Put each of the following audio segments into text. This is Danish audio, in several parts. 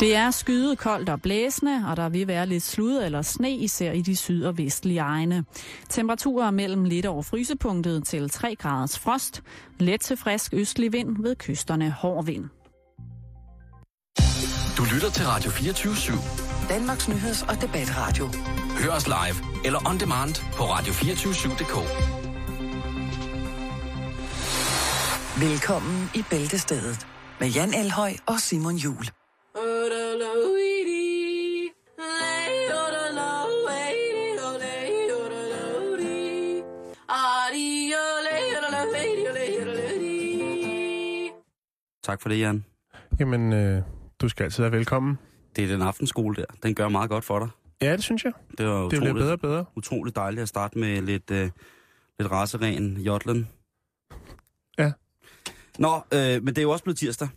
Det er skyet, koldt og blæsende, og der vil være lidt slud eller sne, især i de syd- og vestlige egne. Temperaturer mellem lidt over frysepunktet til 3 graders frost. Let til frisk østlig vind ved kysterne hård vind. Du lytter til Radio 24 /7. Danmarks nyheds- og debatradio. Hør os live eller on demand på radio247.dk. Velkommen i Bæltestedet med Jan Elhøj og Simon Jul. Tak for det, Jan. Jamen, øh, du skal altid være velkommen. Det er den aftenskole der. Den gør meget godt for dig. Ja, det synes jeg. Det var Det bliver utroligt, bedre og bedre. utroligt dejligt at starte med lidt, øh, lidt raseren jodlen. Ja. Nå, øh, men det er jo også blevet tirsdag.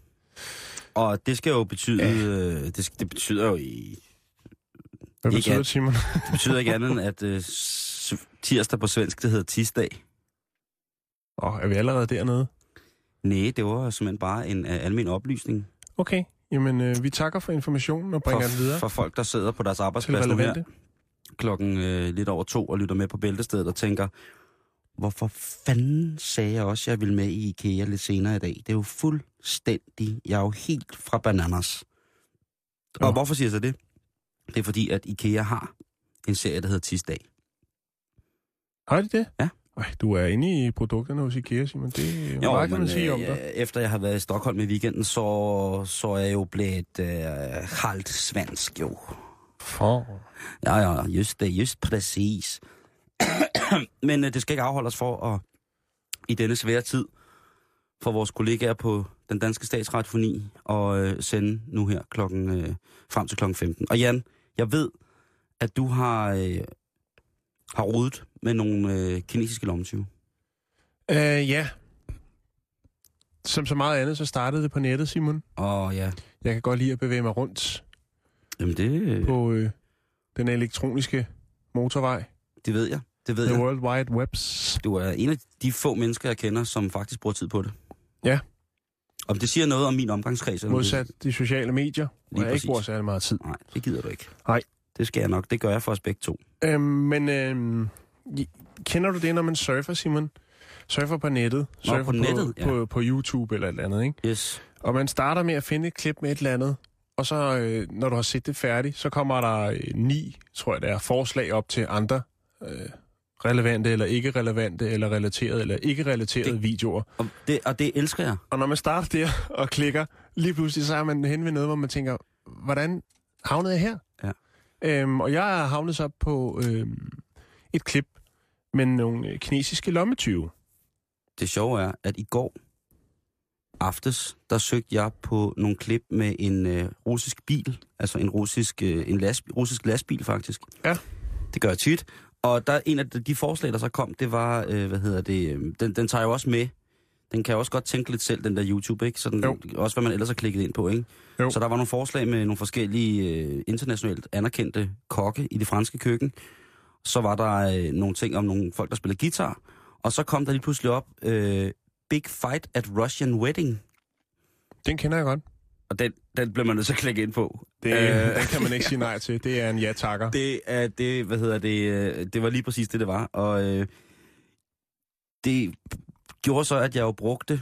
Og det skal jo betyde... Ja. Øh, det, det betyder jo i... Hvad Ikke betyder alt. det? Det betyder ikke andet end, at øh, tirsdag på svensk, det hedder tisdag. Åh, er vi allerede dernede? Nej, det var simpelthen bare en øh, almen oplysning Okay, jamen øh, vi takker for informationen og bringer den videre for, for folk, der sidder på deres arbejdsplads nu her. klokken øh, lidt over to og lytter med på bæltestedet og tænker, hvorfor fanden sagde jeg også, at jeg ville med i IKEA lidt senere i dag? Det er jo fuldstændig, jeg er jo helt fra bananas. Og Nå. hvorfor siger jeg så det? Det er fordi, at IKEA har en serie, der hedder Tisdag. Har de det? Ja. Ej, du er inde i produkterne hos IKEA, Simon. Det er jo, meget, kan man sige om øh, dig. efter jeg har været i Stockholm i weekenden, så, så er jeg jo blevet øh, halvt svensk, jo. For. Ja, ja, just det, just præcis. Men øh, det skal ikke afholde os for at i denne svære tid for vores kollegaer på den danske statsradiofoni og øh, sende nu her klokken, øh, frem til klokken 15. Og Jan, jeg ved, at du har, øh, har rodet med nogle øh, kinesiske lommetyve. Øh, ja. Som så meget andet, så startede det på nettet, Simon. Og ja, Jeg kan godt lide at bevæge mig rundt jamen det, øh, på øh, den elektroniske motorvej. det ved jeg. Det ved The jeg. World Wide Webs. Du er en af de få mennesker, jeg kender, som faktisk bruger tid på det. Ja. Om det siger noget om min omgangskreds? det- Modsat de sociale medier, hvor jeg ikke præcis. bruger særlig meget tid. Nej, det gider du ikke. Nej. Det skal jeg nok. Det gør jeg for os begge to. Øhm, men øhm, kender du det, når man surfer, Simon? Surfer på nettet. Surfer på nettet, ja. på, på YouTube eller et eller andet, ikke? Yes. Og man starter med at finde et klip med et eller andet, og så, øh, når du har set det færdigt, så kommer der øh, ni, tror jeg det er, forslag op til andre øh, relevante eller ikke relevante, eller relaterede eller ikke relaterede Det- videoer. Og det, og det elsker jeg. Og når man starter der og klikker, lige pludselig så er man hen ved noget, hvor man tænker, hvordan havnede jeg her? Ja. Øhm, og jeg er havnet så på øhm, et klip med nogle øh, kinesiske lommetyve. Det sjove er, at i går aftes, der søgte jeg på nogle klip med en øh, russisk bil. Altså en russisk, øh, en last, russisk lastbil, faktisk. Ja. Det gør jeg tit. Og der en af de, forslag, der så kom, det var, øh, hvad hedder det, øh, den, den tager jeg jo også med. Den kan også godt tænke lidt selv, den der YouTube, ikke? Så den, Jo. også hvad man ellers har klikket ind på, ikke? Jo. Så der var nogle forslag med nogle forskellige øh, internationalt anerkendte kokke i det franske køkken. Så var der øh, nogle ting om nogle folk, der spiller guitar. Og så kom der lige pludselig op, øh, Big Fight at Russian Wedding. Den kender jeg godt. Og den, den blev man nødt til at klikke ind på. Det, Øh. Den kan man ikke sige nej til. Det er en ja-takker. Det er det, hvad hedder det, øh, det var lige præcis det, det var. Og øh, det gjorde så, at jeg jo brugte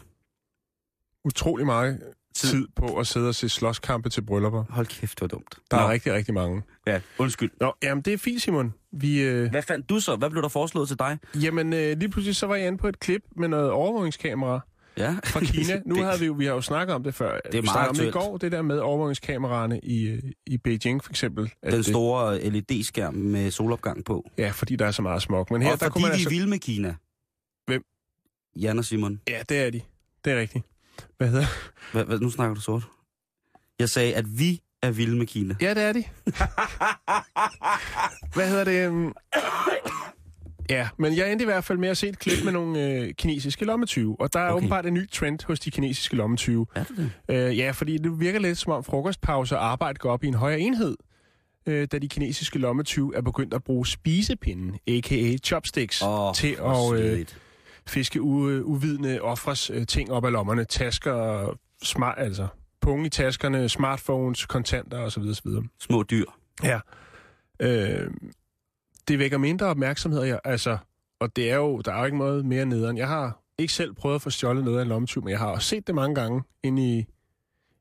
Utrolig meget tid på at sidde og se slåskampe til bryllupper. Hold kæft, det var dumt. Der Nå, er rigtig, rigtig mange. Ja, undskyld. Nå, jamen det er fint, Simon. Vi, øh, Hvad fandt du så? Hvad blev der foreslået til dig? jamen øh, lige pludselig så var jeg inde på et klip med noget overvågningskamera Ja. fra Kina. Nu det, havde vi jo, vi har jo snakket om det før. er vi meget om det i går, det der med overvågningskameraerne i, øh, i Beijing for eksempel. At Den det- store LED-skærm med solopgang på. Ja, fordi der er så meget smog. Men her, og der fordi kunne man de altså... er vilde med Kina. Hvem? Jan og Simon. Ja, det er de. Det er rigtigt. Hvad hedder Hvad, hvad, nu snakker du sort. Jeg sagde, at vi er vilde med Kina. Ja, det er de. Hvad hedder det? øhm? Ja, men jeg endte i hvert fald med at se et klip med nogle øh, kinesiske lommetyve. Og der er Okay. åbenbart en ny trend hos de kinesiske lommetyve. Er det det? Øh, ja, fordi det virker lidt som om frokostpause og arbejde går op i en højere enhed. Øh, da de kinesiske lommetyve er begyndt at bruge spisepinden, a.k.a. chopsticks, Åh, til at øh. Fiske u- uvidende offres øh, ting op af lommerne. Tasker smart, altså punge i taskerne, smartphones, kontanter osv. osv. Små dyr. Ja. Øh, det vækker mindre opmærksomhed, jeg, altså, og det er jo, der er jo ikke noget mere nederen. Jeg har ikke selv prøvet at få stjålet noget af en lommetyv, men jeg har også set det mange gange inde i,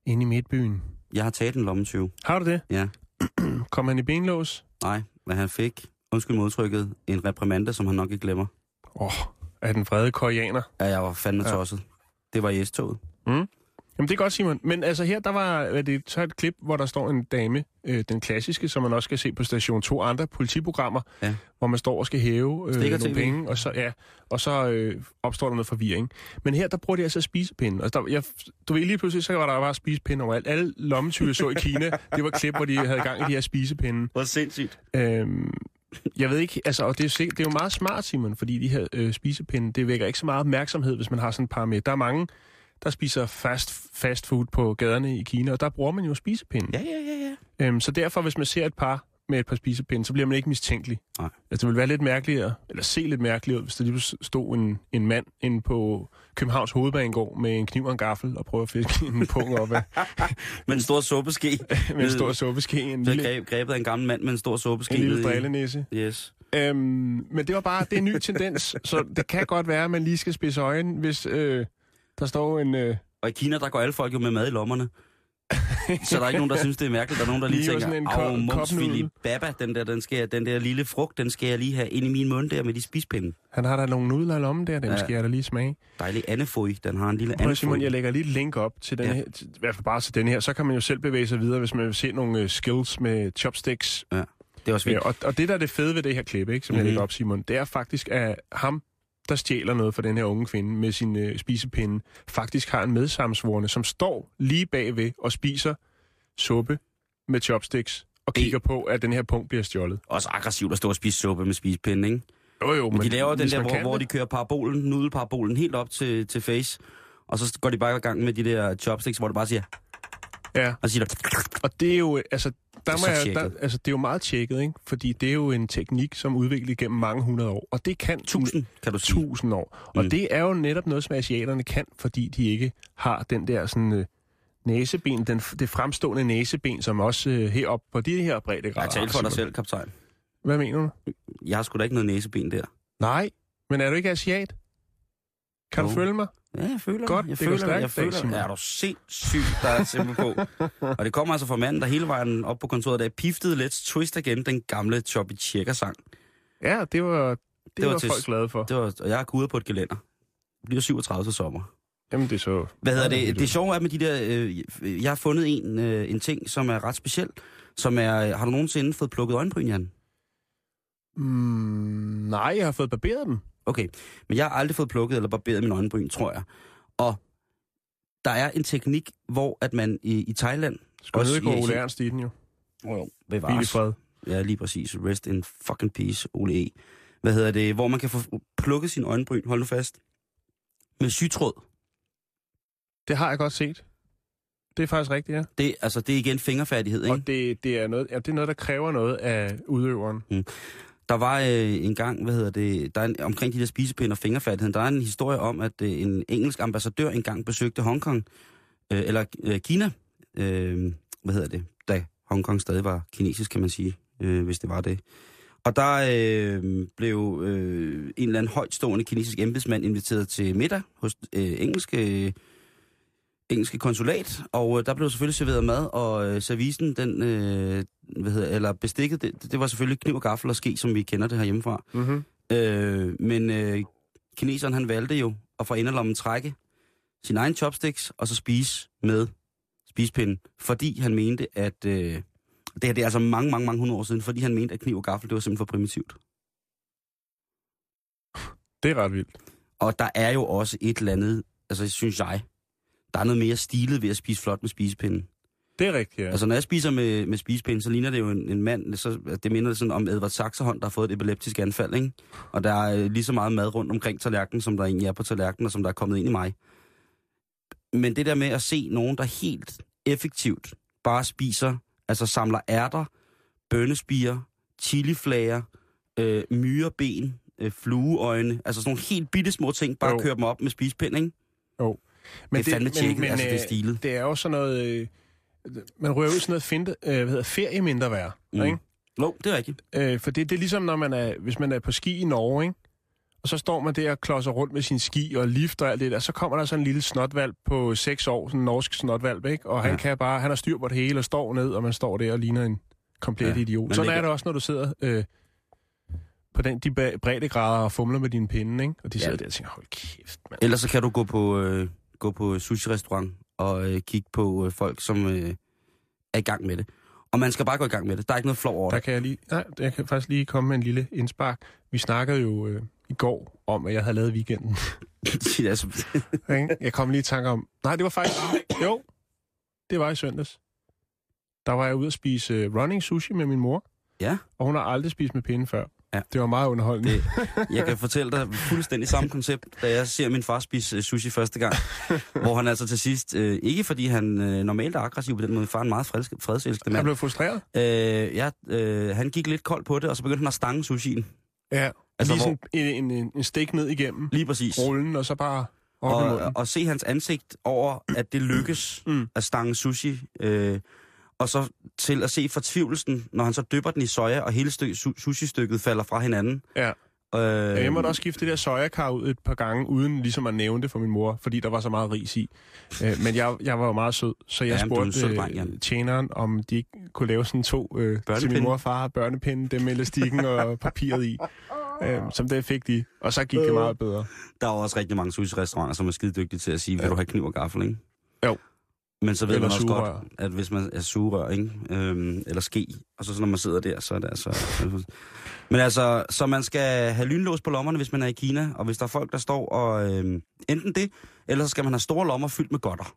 inde i midtbyen. Jeg har taget en lommetyv. Har du det? Ja. Kom han i benlås? Nej, men han fik, undskyld modtrykket, en reprimande, som han nok ikke glemmer. Åh, oh, er den vrede koreaner? Ja, jeg var fandme Ja. tosset. Det var i S-toget. Jamen det er godt, Simon. Men altså her, der var hvad det, så et klip, hvor der står en dame, øh, den klassiske, som man også skal se på station 2 andre politiprogrammer, Ja. hvor man står og skal hæve øh, Stikker nogle TV. penge, og så, ja, og så øh, opstår der noget forvirring. Men her, der bruger de altså spisepinde. Altså, der, jeg, du ved, lige pludselig, så var der bare spisepinde overalt. Alle lommetyve, så i Kina, det var klip, hvor de havde gang i de her spisepinde. Hvor sindssygt. Øhm, jeg ved ikke, altså, og det er, jo sikkert, det er jo meget smart, Simon, fordi de her øh, spisepinde, det vækker ikke så meget opmærksomhed, hvis man har sådan et par med. Der er mange, der spiser fast, fast food på gaderne i Kina, og der bruger man jo spisepinde. Ja, ja, ja, ja. Øhm, så derfor, hvis man ser et par med et par spisepinde, så bliver man ikke mistænkelig. Nej. Altså, det vil være lidt mærkeligere, eller se lidt mærkeligere hvis der lige stod en, en mand inde på Københavns Hovedbanegård med en kniv og en gaffel og prøver at fiske en pung op af, Med en stor suppeske. med en stor suppeske, en lille, greb, grebet af en gammel mand med en stor suppeske. en lille drillenæse. Yes. Øhm, men det var bare, det er en ny tendens, så det kan godt være, at man lige skal spidse øjnene, hvis øh, der står en... Øh, Og i Kina, der går alle folk jo med mad i lommerne. Så der er ikke nogen, der synes, det er mærkeligt. Der er nogen, der lige, Lige tænker, momsfili kopnudel." baba, den der, den, skal, jeg- den der lille frugt, den skal jeg lige have ind i min mund der med de spispinde. han har der nogle nudler i lommen der, dem Ja. ja. skal jeg da lige smage. Dejlig andefoj, den har en lille Prøv Simon, jeg lægger lige et link op til den Ja. ja. her, til, i hvert fald bare til den her, så kan man jo selv bevæge sig videre, hvis man vil se nogle øh, skills med chopsticks. Det er også Ja, vildt. og, og det, der er det fede ved det her klip, ikke, som mm-hmm. jeg Mhm. lægger op, Simon, det er faktisk, at ham, der stjæler noget fra den her unge kvinde med sin øh, spisepinde, faktisk har en medsamsvorene, som står lige bagved og spiser suppe med chopsticks og Det- kigger på, at den her punkt bliver stjålet. Også aggressivt at stå og spise suppe med spisepinde, ikke? Jo, jo, Men de laver den der, hvor, hvor de det- kører parabolen, nudelparabolen helt op til, til face. Og så går de bare i gang med de der chopsticks, hvor det bare siger, Ja, og så siger der, og det er jo, altså, der er må så jeg, der, altså, det er jo meget tjekket, ikke? Fordi det er jo en teknik, som er udviklet gennem mange hundrede år. Og det kan tusind, kan du sige. tusind år. Og Mm. det er jo netop noget, som asiaterne kan, fordi de ikke har den der sådan øh, næseben, den, det fremstående næseben, som også øh, heroppe på de her breddegrader. Jeg taler for dig selv, kaptajn. Hvad mener du? Jeg har sgu da ikke noget næseben der. Nej, men er du ikke asiat? Kan du følge mig? Ja, jeg føler Godt, jeg det går føler, stærkt jeg føler, Simon. ja, er du sindssyg, der er simpel på. og det kommer altså fra manden, der hele vejen op på kontoret, der piftede Let's Twist igen, den gamle Choppy Checker sang. Ja, det var, det, det var var, til- folk glade for. Det var, og jeg er gået ude på et gelænder. Det bliver 37 til sommer. Jamen, det er så... Hvad hedder det? Det sjove er med de der... Øh, jeg har fundet en, øh, en ting, som er ret speciel. Som er... Har du nogensinde fået plukket øjenbryn, Jan? Mm, nej, jeg har fået barberet dem. Okay, men jeg har aldrig fået plukket eller barberet mine øjenbryn, tror jeg. Og der er en teknik, hvor at man i, i Thailand... Skal Også ikke Ole. Ernst i den jo? Oh, jo, Hvil i bevares. fred. Ja, lige præcis. Rest in fucking peace, Ole E. Hvad hedder det? Hvor man kan få plukket sine øjenbryn, hold nu fast, med sygtråd. Det har jeg godt set. Det er faktisk rigtigt, ja. Det, altså, det er igen fingerfærdighed, ikke? Og det, det, er noget, ja, det er noget, der kræver noget af udøveren. Der var øh, en gang, hvad hedder det, der er en, omkring de der spisepinde og fingerfærdigheden, der er en historie om, at øh, en engelsk ambassadør engang besøgte Hongkong, øh, eller øh, Kina, øh, hvad hedder det, da Hongkong stadig var kinesisk, kan man sige, øh, hvis det var det. Og der øh, blev øh, en eller anden højtstående kinesisk embedsmand inviteret til middag hos øh, engelske, øh, engelske konsulat, og øh, der blev selvfølgelig serveret mad, og øh, servicen, den, øh, hvad hedder, eller bestikket, det, det var selvfølgelig kniv og gaffel og ske, som vi kender det herhjemmefra. Mm-hmm. Øh, men øh, kineseren han valgte jo at få inderlommen trække sin egen chopsticks, og så spise med spispinden, fordi han mente, at... Øh, det her det er altså mange, mange, mange hundrede år siden, fordi han mente, at kniv og gaffel, det var simpelthen for primitivt. Det er ret vildt. Og der er jo også et eller andet, altså synes jeg, der er noget mere stilet ved at spise flot med spisepinden. Det er rigtigt, ja. Altså når jeg spiser med, med spisepinden, så ligner det jo en, en mand, så, det minder sådan om Edvard Saxerhånd, der har fået et epileptisk anfald, ikke? Og der er øh, lige så meget mad rundt omkring tallerkenen, som der egentlig er på tallerkenen, og som der er kommet ind i mig. Men det der med at se nogen, der helt effektivt bare spiser, altså samler ærter, bønnespiger, chiliflager, øh, myreben, øh, flueøjne, altså sådan nogle helt bitte små ting, bare Jo. kører dem op med spisepind, ikke? Det er fandme tjekket, altså det er øh, stilet. Det er jo sådan noget... Øh, man rører ud sådan noget finte, øh, hvad hedder, ferie mindre værd, Mm. ikke? Jo, det er rigtigt. Øh, for det, det er ligesom, når man er, hvis man er på ski i Norge, ikke? Og så står man der og klodser rundt med sin ski og lift og alt det der. Så kommer der sådan en lille snotvalp på 6 år, sådan en norsk snotvalp, ikke? Og han Ja. kan bare, han har styr på det hele og står ned, og man står der og ligner en komplet Ja, ja, idiot. men Sådan er det også, når du sidder øh, på den, de ba- breddegrader og fumler med dine pinde, ikke? Og de Ja. sidder der og tænker, hold kæft, mand. Ellers så kan du gå på, øh, gå på sushi-restaurant og øh, kigge på øh, folk, som øh, er i gang med det. Og man skal bare gå i gang med det. Der er ikke noget flov over Der kan jeg lige, nej, jeg kan faktisk lige komme med en lille indspark. Vi snakkede jo øh, i går om, at jeg havde lavet weekenden. Jeg kom lige i tanke om... Nej, det var faktisk... Jo, det var i søndags. Der var jeg ude at spise øh, running sushi med min mor, ja, og hun har aldrig spist med pinde før. Ja. Det var meget underholdende. Det- jeg kan fortælle dig fuldstændig samme koncept, da jeg ser min far spise øh, sushi første gang. hvor han altså til sidst, øh, ikke fordi han øh, normalt er aggressiv på den måde, far er en meget fredselskende mand. blev frustreret. Øh, ja, øh, han gik lidt koldt på det, og så begyndte han at stange sushien. Ja, Altså, altså, lige hvor- en, en, en, stik ned igennem Lige præcis. rullen, og så bare og, munden. og se hans ansigt over, at det lykkes. Mm. at stange sushi. Øh, og så til at se fortvivlelsen, når han så dypper den i soja, og hele su- sushi-stykket falder fra hinanden. Ja. Øh, Jeg måtte også skifte det der sojakar ud et par gange, uden ligesom at nævne det for min mor, fordi der var så meget ris i. Øh, men jeg, jeg var jo meget sød, så jeg en spurgte sød øh, dreng, Jan. tjeneren, om de ikke kunne lave sådan to øh, til min mor og far, børnepinde, dem med elastikken og papiret i. Øh, som det fik de, og så gik det meget bedre. Der er også rigtig mange sushi-restauranter, som er skide dygtige til at sige, vil Ja. du have kniv og gaffel, ikke? Jo. Men så ved Eller man også sugerør. godt, at hvis man er sugerør, ikke? Øhm, eller ske, og så, så når man sidder der, så er det altså... Men altså, så man skal have lynlås på lommerne, hvis man er i Kina, og hvis der er folk, der står og... Øhm, enten det, eller så skal man have store lommer fyldt med godter.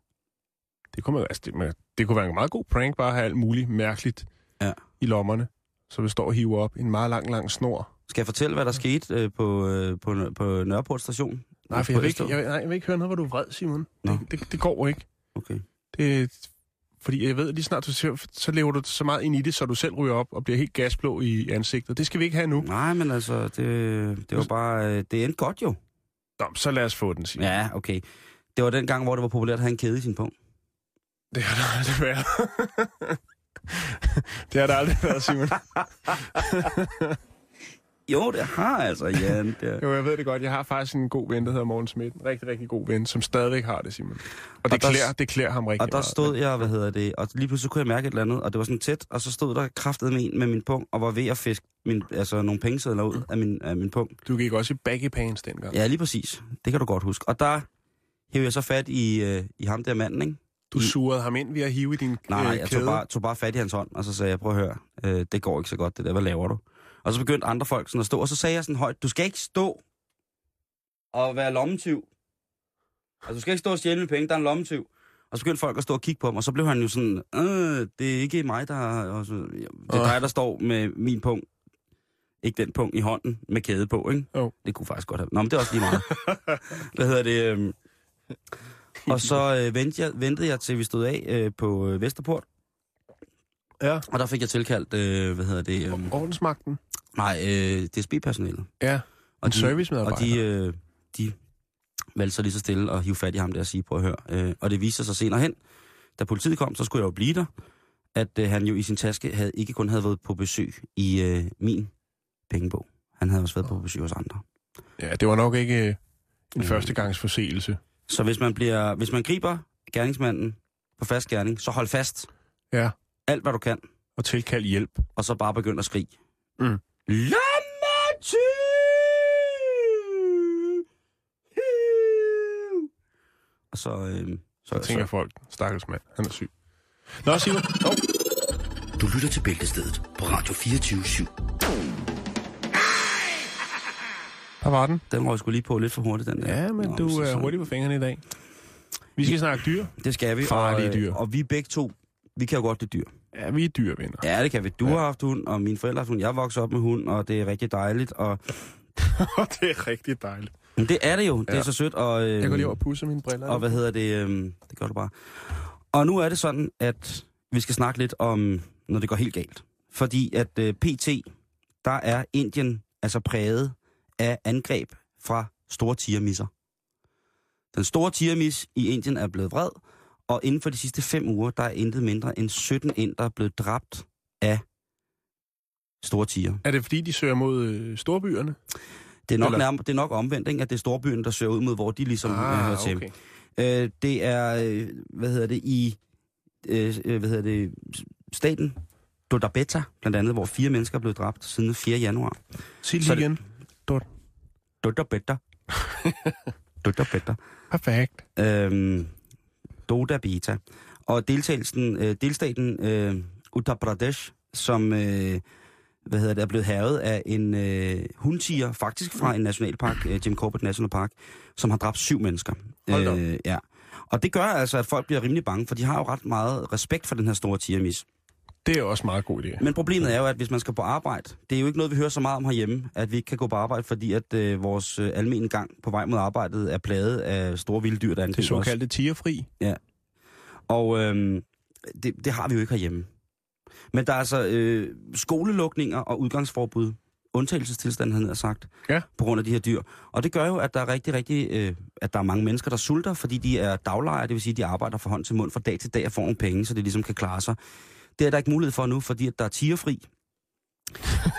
Det kunne, man, altså, det, man, det kunne være en meget god prank, bare at have alt muligt mærkeligt Ja. i lommerne. Så vi står og hiver op en meget lang, lang snor. Skal jeg fortælle, hvad der skete øh, på, øh, på, på Nørreport station? Nej, for jeg vil, ikke, jeg, nej, jeg vil ikke høre noget, hvor du er vred, Simon. Nå. Det, det, det går ikke. Okay. Det, fordi jeg ved, lige snart du ser, så lever du så meget ind i det, så du selv ryger op og bliver helt gasblå i ansigtet. Det skal vi ikke have nu. Nej, men altså, det, det var bare... Øh, det endte godt jo. Nå, så lad os få den, Simon. Ja, okay. Det var den gang, hvor det var populært at have en kæde i sin punkt. Det har der aldrig været. det har der aldrig været, Simon. Jo, det har altså, Jan. Det. Jo, jeg ved det godt. Jeg har faktisk en god ven, der hedder Morten Schmidt. En rigtig, rigtig god ven, som stadigvæk har det, Simon. Og det, der- klæder, det klæder ham rigtig Og der meget. stod jeg, hvad hedder det, og lige pludselig kunne jeg mærke et eller andet, og det var sådan tæt, og så stod der kraftet med en med min punkt, og var ved at fiske min, altså, nogle pengesedler ud af min, af min punkt. Du gik også i baggy pants dengang. Ja, lige præcis. Det kan du godt huske. Og der hævde jeg så fat i, øh, i ham der manden, ikke? Du surede ham ind ved at hive i din Nej, nej, øh, jeg kæde. tog bare, tog bare fat i hans hånd, og så sagde jeg, prøv at høre, øh, det går ikke så godt det der, hvad laver du? Og så begyndte andre folk sådan at stå, og så sagde jeg sådan højt, du skal ikke stå og være lommetyv. Altså, du skal ikke stå og stjæle mine penge, der er en lommetyv. Og så begyndte folk at stå og kigge på ham, og så blev han jo sådan, øh, det er ikke mig, der... Og så, det er dig, der står med min punkt. Ikke den punkt i hånden med kæde på, ikke? Jo. Det kunne faktisk godt have... Nå, men det er også lige meget. Hvad hedder det? øhm? Og så øh, ventede, jeg, ventede jeg til, vi stod af øh, på øh, Vesterport, Ja, og der fik jeg tilkaldt, øh, hvad hedder det? Øh, ordensmagten. nej, øh, DSB-personalet. Ja, Og en de, servicemedarbejder. og de, øh, de valgte så lige så stille og hive fat i ham der og sige, prøv at høre. Øh, og det viste sig senere hen, da politiet kom, så skulle jeg jo blive der, at øh, han jo i sin taske havde, ikke kun havde været på besøg i øh, min pengebog. Han havde også været på besøg hos andre. Ja, det var nok ikke øh, en Mm. førstegangsforseelse. Så hvis man, bliver, hvis man griber gerningsmanden på fast gerning, så hold fast. Ja, Alt, hvad du kan. og tilkald hjælp. og så bare begynde at skrige. Mm. Lommetyv! Og så... Øh, så, Så tænker folk, stakkels mand, han er syg. Nå, Simon. Oh. Du lytter til Bæltestedet på Radio 24 /7. Der var den. Den røg sgu lige på lidt for hurtigt, den der. Ja, men Nå, du så- er så- hurtig på fingrene i dag. Vi skal snakke dyr. Det skal vi. Farlige og, øh, dyr. Og vi begge to, vi kan jo godt lide dyr. Ja, vi er dyrvenner. Ja, det kan vi. Du Ja. har haft hund, og mine forældre har haft hund. Jeg voksede op med hund, og det er rigtig dejligt. Og det er rigtig dejligt. men det er det jo. Det er Ja. så sødt. Og, øh, Jeg går lige over og pusse mine briller. Og hvad hedder det? Øhm, det gør du bare. Og nu er det sådan, at vi skal snakke lidt om, når det går helt galt. Fordi at øh, PT, der er Indien altså præget af angreb fra store tigermisser. Den store tigermis i Indien er blevet vred, og inden for de sidste fem uger, der er intet mindre end 17 indere blevet dræbt af store tiger. Er det fordi, de søger mod øh, storbyerne? Det er nok, Eller- nærmere, det er nok omvendt, ikke? at det er storbyen, der søger ud mod, hvor de ligesom ah, hører til. okay. Øh, det er, øh, hvad hedder det, i øh, øh, hvad hedder det, staten Dodabeta, blandt andet, hvor fire mennesker er blevet dræbt siden den 4. januar. Sig Så lige det- igen. Dodabeta. Dodabeta. Perfekt. Øhm, Doda Beta. Og deltagelsen, øh, delstaten øh, Uttar Pradesh, som øh, hvad hedder det, er blevet havet af en øh, hundtiger, faktisk fra en nationalpark, øh, Jim Corbett National Park, som har dræbt syv mennesker. Hold. Øh, ja. Og det gør altså, at folk bliver rimelig bange, for de har jo ret meget respekt for den her store tigermis. Det er også en meget god idé. Men problemet er jo, at hvis man skal på arbejde, det er jo ikke noget, vi hører så meget om herhjemme, at vi ikke kan gå på arbejde, fordi at øh, vores øh, almindelige gang på vej mod arbejdet er plaget af store vilde dyr, der Det angriber os. såkaldte tigerfri. Og øh, det, det har vi jo ikke herhjemme. Men der er altså øh, skolelukninger og udgangsforbud, undtagelsestilstand, han har sagt, Ja. på grund af de her dyr. Og det gør jo, at der er rigtig, rigtig, øh, at der er mange mennesker, der sulter, fordi de er daglejere, det vil sige, de arbejder fra hånd til mund fra dag til dag og får nogle penge, så de ligesom kan klare sig. Det er der ikke mulighed for nu, fordi at der er tigerfri.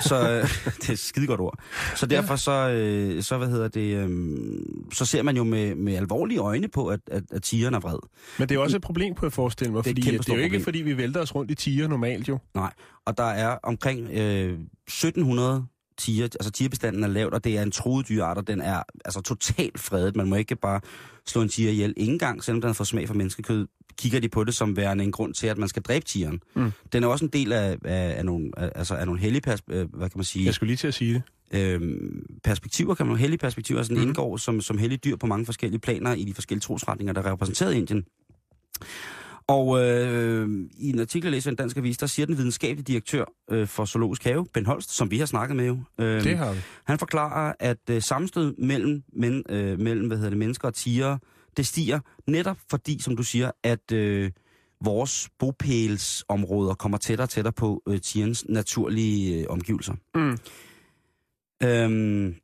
så øh, det er et skide godt ord. Så derfor så, øh, så hvad hedder det, øh, så ser man jo med, med alvorlige øjne på, at, at, at tigeren er vred. Men det er også et problem, kunne jeg forestille mig, Det et fordi at det er jo ikke, problem. fordi vi vælter os rundt i tiger normalt jo. Nej, og der er omkring øh, 1700 tiger, altså tigerbestanden er lavt, og det er en truet dyreart, og den er altså totalt fredet. Man må ikke bare slå en tiger ihjel. Ingen gang, selvom den får smag for menneskekød, kigger de på det som værende en grund til, at man skal dræbe tigeren. Mm. Den er også en del af, af, af nogle, af, altså af nogle hellige pers- øh, hvad kan man sige, Jeg skulle lige til at sige det. øhm, perspektiver, kan man hellige perspektiver, altså den Mhm. indgår som, som hellige dyr på mange forskellige planer i de forskellige trosretninger, der er repræsenteret i Indien. Og øh, i en artikel, jeg læser i en dansk avis, der siger den videnskabelige direktør øh, for Zoologisk Have, Ben Holst, som vi har snakket med jo, øh, Det har vi. han forklarer, at øh, sammenstød mellem, men, øh, mellem hvad hedder det, mennesker og tiger, det stiger netop fordi, som du siger, at øh, vores bopælsområder kommer tættere og tættere på øh, tigerens naturlige øh, omgivelser. Mm. Øhm,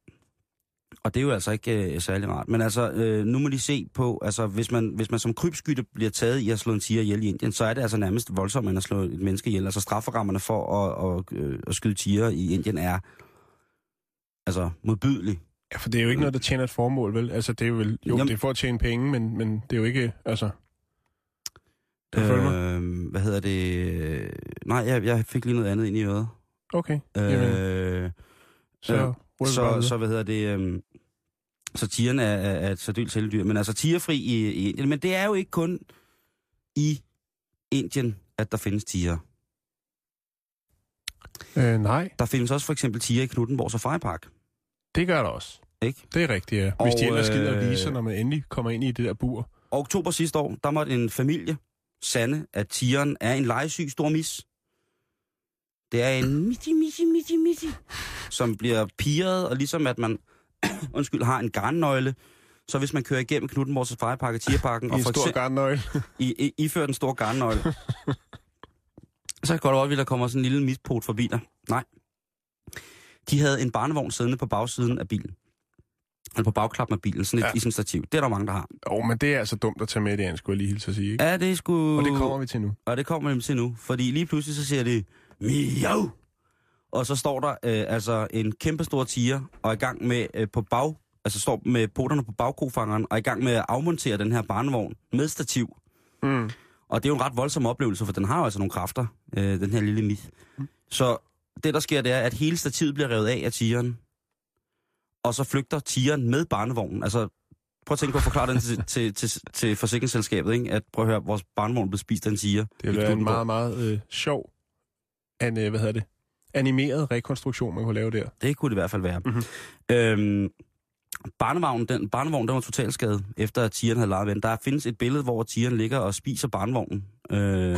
og det er jo altså ikke øh, særlig rart. Men altså, øh, nu må de se på, altså hvis man, hvis man som krybskytte bliver taget i at slå en tiger ihjel i Indien, så er det altså nærmest voldsomt, end at slå et menneske ihjel. Altså strafferammerne for at, at, øh, at skyde tiger i Indien er altså modbydelig. Ja, for det er jo ikke noget, der tjener et formål, vel? Altså, det er jo vel... Jo, Jamen- det er for at tjene penge, men, men det er jo ikke... Altså... Du mig? Øh, hvad hedder det? Nej, jeg, jeg fik lige noget andet ind i øret. Okay. Jamen, Øh, så... øh, så, så hvad hedder det? Øhm, så tigeren er, er, er et særdeles heldyr. Men altså tigerfri i, i Indien. Men det er jo ikke kun i Indien, at der findes tiger. Øh, nej, Der findes også for eksempel tiger i Knuttenborg Safari-park. Det gør der også. Ikke? Det er rigtigt, ja. Hvis Og, de ellers gider at øh, vise sig, når man endelig kommer ind i det der bur. Og oktober sidste år, der måtte en familie sande, at tigeren er en legesyg stor mis. Det er en miti, miti, miti, miti, som bliver piret, og ligesom at man undskyld, har en garnnøgle, så hvis man kører igennem Knuttenborg Safari-park og Tigerparken, I og for stor garnnøgle. i, i, ifører den store garnnøgle, så kan det godt være, at der kommer sådan en lille mispot forbi dig. Nej. De havde en barnevogn siddende på bagsiden af bilen. Eller på bagklappen af bilen, sådan et Ja. stativ. Det er der mange, der har. Jo, men det er altså dumt at tage med det, jeg skulle jeg lige hilse at sige, ikke? Ja, det er sgu... Og det kommer vi til nu. Og det kommer nemlig til nu, fordi lige pludselig så siger det, miau! Og så står der øh, altså en kæmpe stor tiger, og er i gang med øh, på bag, altså står med poterne på bagkofangeren, og er i gang med at afmontere den her barnevogn med stativ. Mm. Og det er jo en ret voldsom oplevelse, for den har jo altså nogle kræfter, øh, den her lille myth. Så det, der sker, det er, at hele stativet bliver revet af af tigeren, og så flygter tigeren med barnevognen. Altså, prøv at tænke på at forklare den til, til, til, til forsikringsselskabet, ikke? At prøv at høre, vores barnevogn blev spist af en tiger. Det være en meget, meget øh, sjov, an, øh, hvad hedder det, animeret rekonstruktion, man kunne lave der. Det kunne det i hvert fald være. Mhm. Mm-hmm. Øhm, barnevognen, den, barnevognen, den var totalskadet, efter at tigeren havde lejet ved den. Der findes et billede, hvor tigeren ligger og spiser barnevognen. Øh,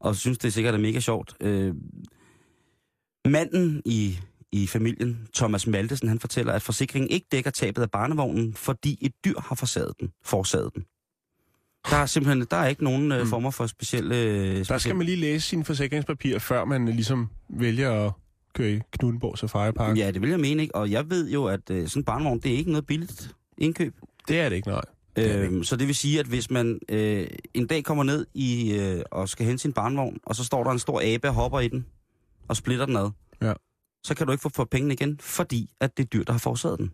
og synes, det sikkert er mega sjovt. Øh, manden i, i familien, Thomas Maltesen, han fortæller, at forsikringen ikke dækker tabet af barnevognen, fordi et dyr har forsaget den, forsaget den. Der er simpelthen der er ikke nogen øh, Mm. former for specielle... Øh, Der skal man lige læse sine forsikringspapirer, før man øh, ligesom vælger at køre i Knuttenborg Safari Park. Ja, det vil jeg mene, ikke? Og jeg ved jo, at øh, sådan en barnevogn, det er ikke noget billigt indkøb. Det er det ikke, nej. er det Øhm, så det vil sige, at hvis man øh, en dag kommer ned i øh, og skal hente sin barnvogn, og så står der en stor abe og hopper i den, og splitter den ad, Ja. så kan du ikke få, få pengene igen, fordi at det er dyr, der har forårsaget den.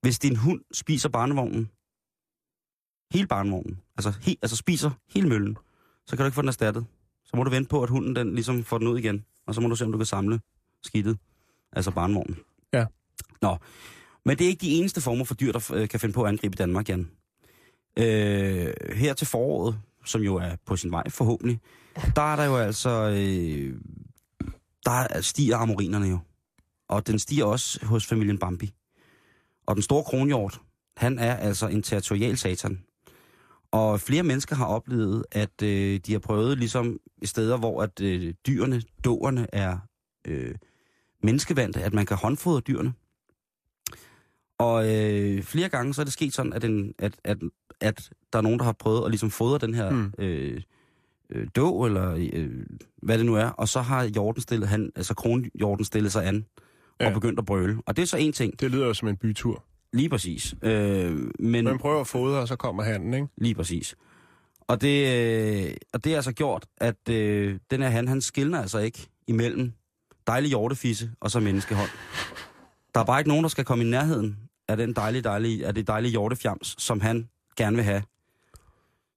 Hvis din hund spiser barnevognen, hele barnevognen, altså, he, altså spiser hele møllen, så kan du ikke få den erstattet. Så må du vente på, at hunden den ligesom får den ud igen, og så må du se, om du kan samle skidtet, altså barnevognen. Ja. Nå, men det er ikke de eneste former for dyr, der øh, kan finde på at angribe Danmark, Jan. Øh, her til foråret, som jo er på sin vej forhåbentlig, der er der jo altså... Øh, der stiger amorinerne jo. Og den stiger også hos familien Bambi. Og den store kronhjort, han er altså en territorial satan. Og flere mennesker har oplevet, at øh, de har prøvet ligesom steder, hvor at øh, dyrene, dåerne er øh, menneskevandte, at man kan håndfodre dyrene. Og øh, flere gange så er det sket sådan, at, en, at, at, at der er nogen, der har prøvet at ligesom fodre den her mm. øh, øh, dog, eller øh, hvad det nu er, og så har hjorten stillet, han, altså kronhjorten stillet sig an og Ja. begyndt at brøle. Og det er så en ting, Det lyder jo som en bytur. lige præcis. Øh, men Man prøver at fodre, og så kommer handen, ikke? lige præcis. Og det, øh, og det har altså gjort, at øh, den her han, han skiller altså ikke imellem dejlig hjortefisse og så menneskehånd. Der er bare ikke nogen, der skal komme i nærheden af den dejlige, dejlige, af det dejlige hjortefjams, som han gerne vil have.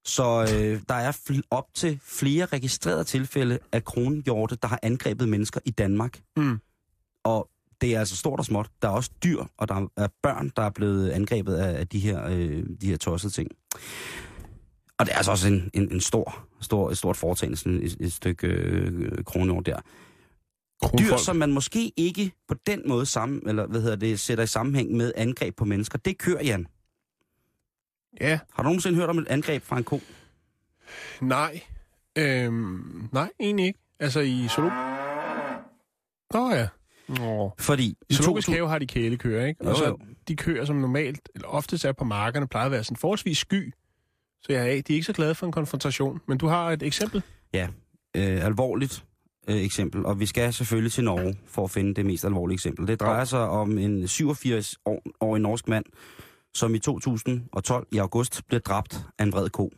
Så øh, der er op til flere registrerede tilfælde af kronhjorte, der har angrebet mennesker i Danmark. Mm. Og det er altså stort og småt. Der er også dyr, og der er børn, der er blevet angrebet af, af de, her, øh, de her tossede ting. Og det er altså også en, en, en stor, stor, et stort foretagende, sådan et, et stykke øh, kronhjort der. Dyr, Kronfolk. som man måske ikke på den måde sammen, eller hvad hedder det, sætter i sammenhæng med angreb på mennesker, det kører, Jan. Ja, Har du nogensinde hørt om et angreb fra en ko? nej. Øhm, nej, egentlig ikke. Altså i zoolog... Nå ja. Nå. Fordi I zoologisk 2000 have har de kælekøer, ikke? Jo, Og så jo. de køer, som normalt, eller oftest er på markerne, plejer at være sådan forholdsvis sky. Så ja, de er ikke så glade for en konfrontation. Men du har et eksempel? øh, alvorligt øh, eksempel, og vi skal selvfølgelig til Norge for at finde det mest alvorlige eksempel. Det drejer Ja. sig om en 87-årig norsk mand, som i 2012 i august blev dræbt af en vred ko.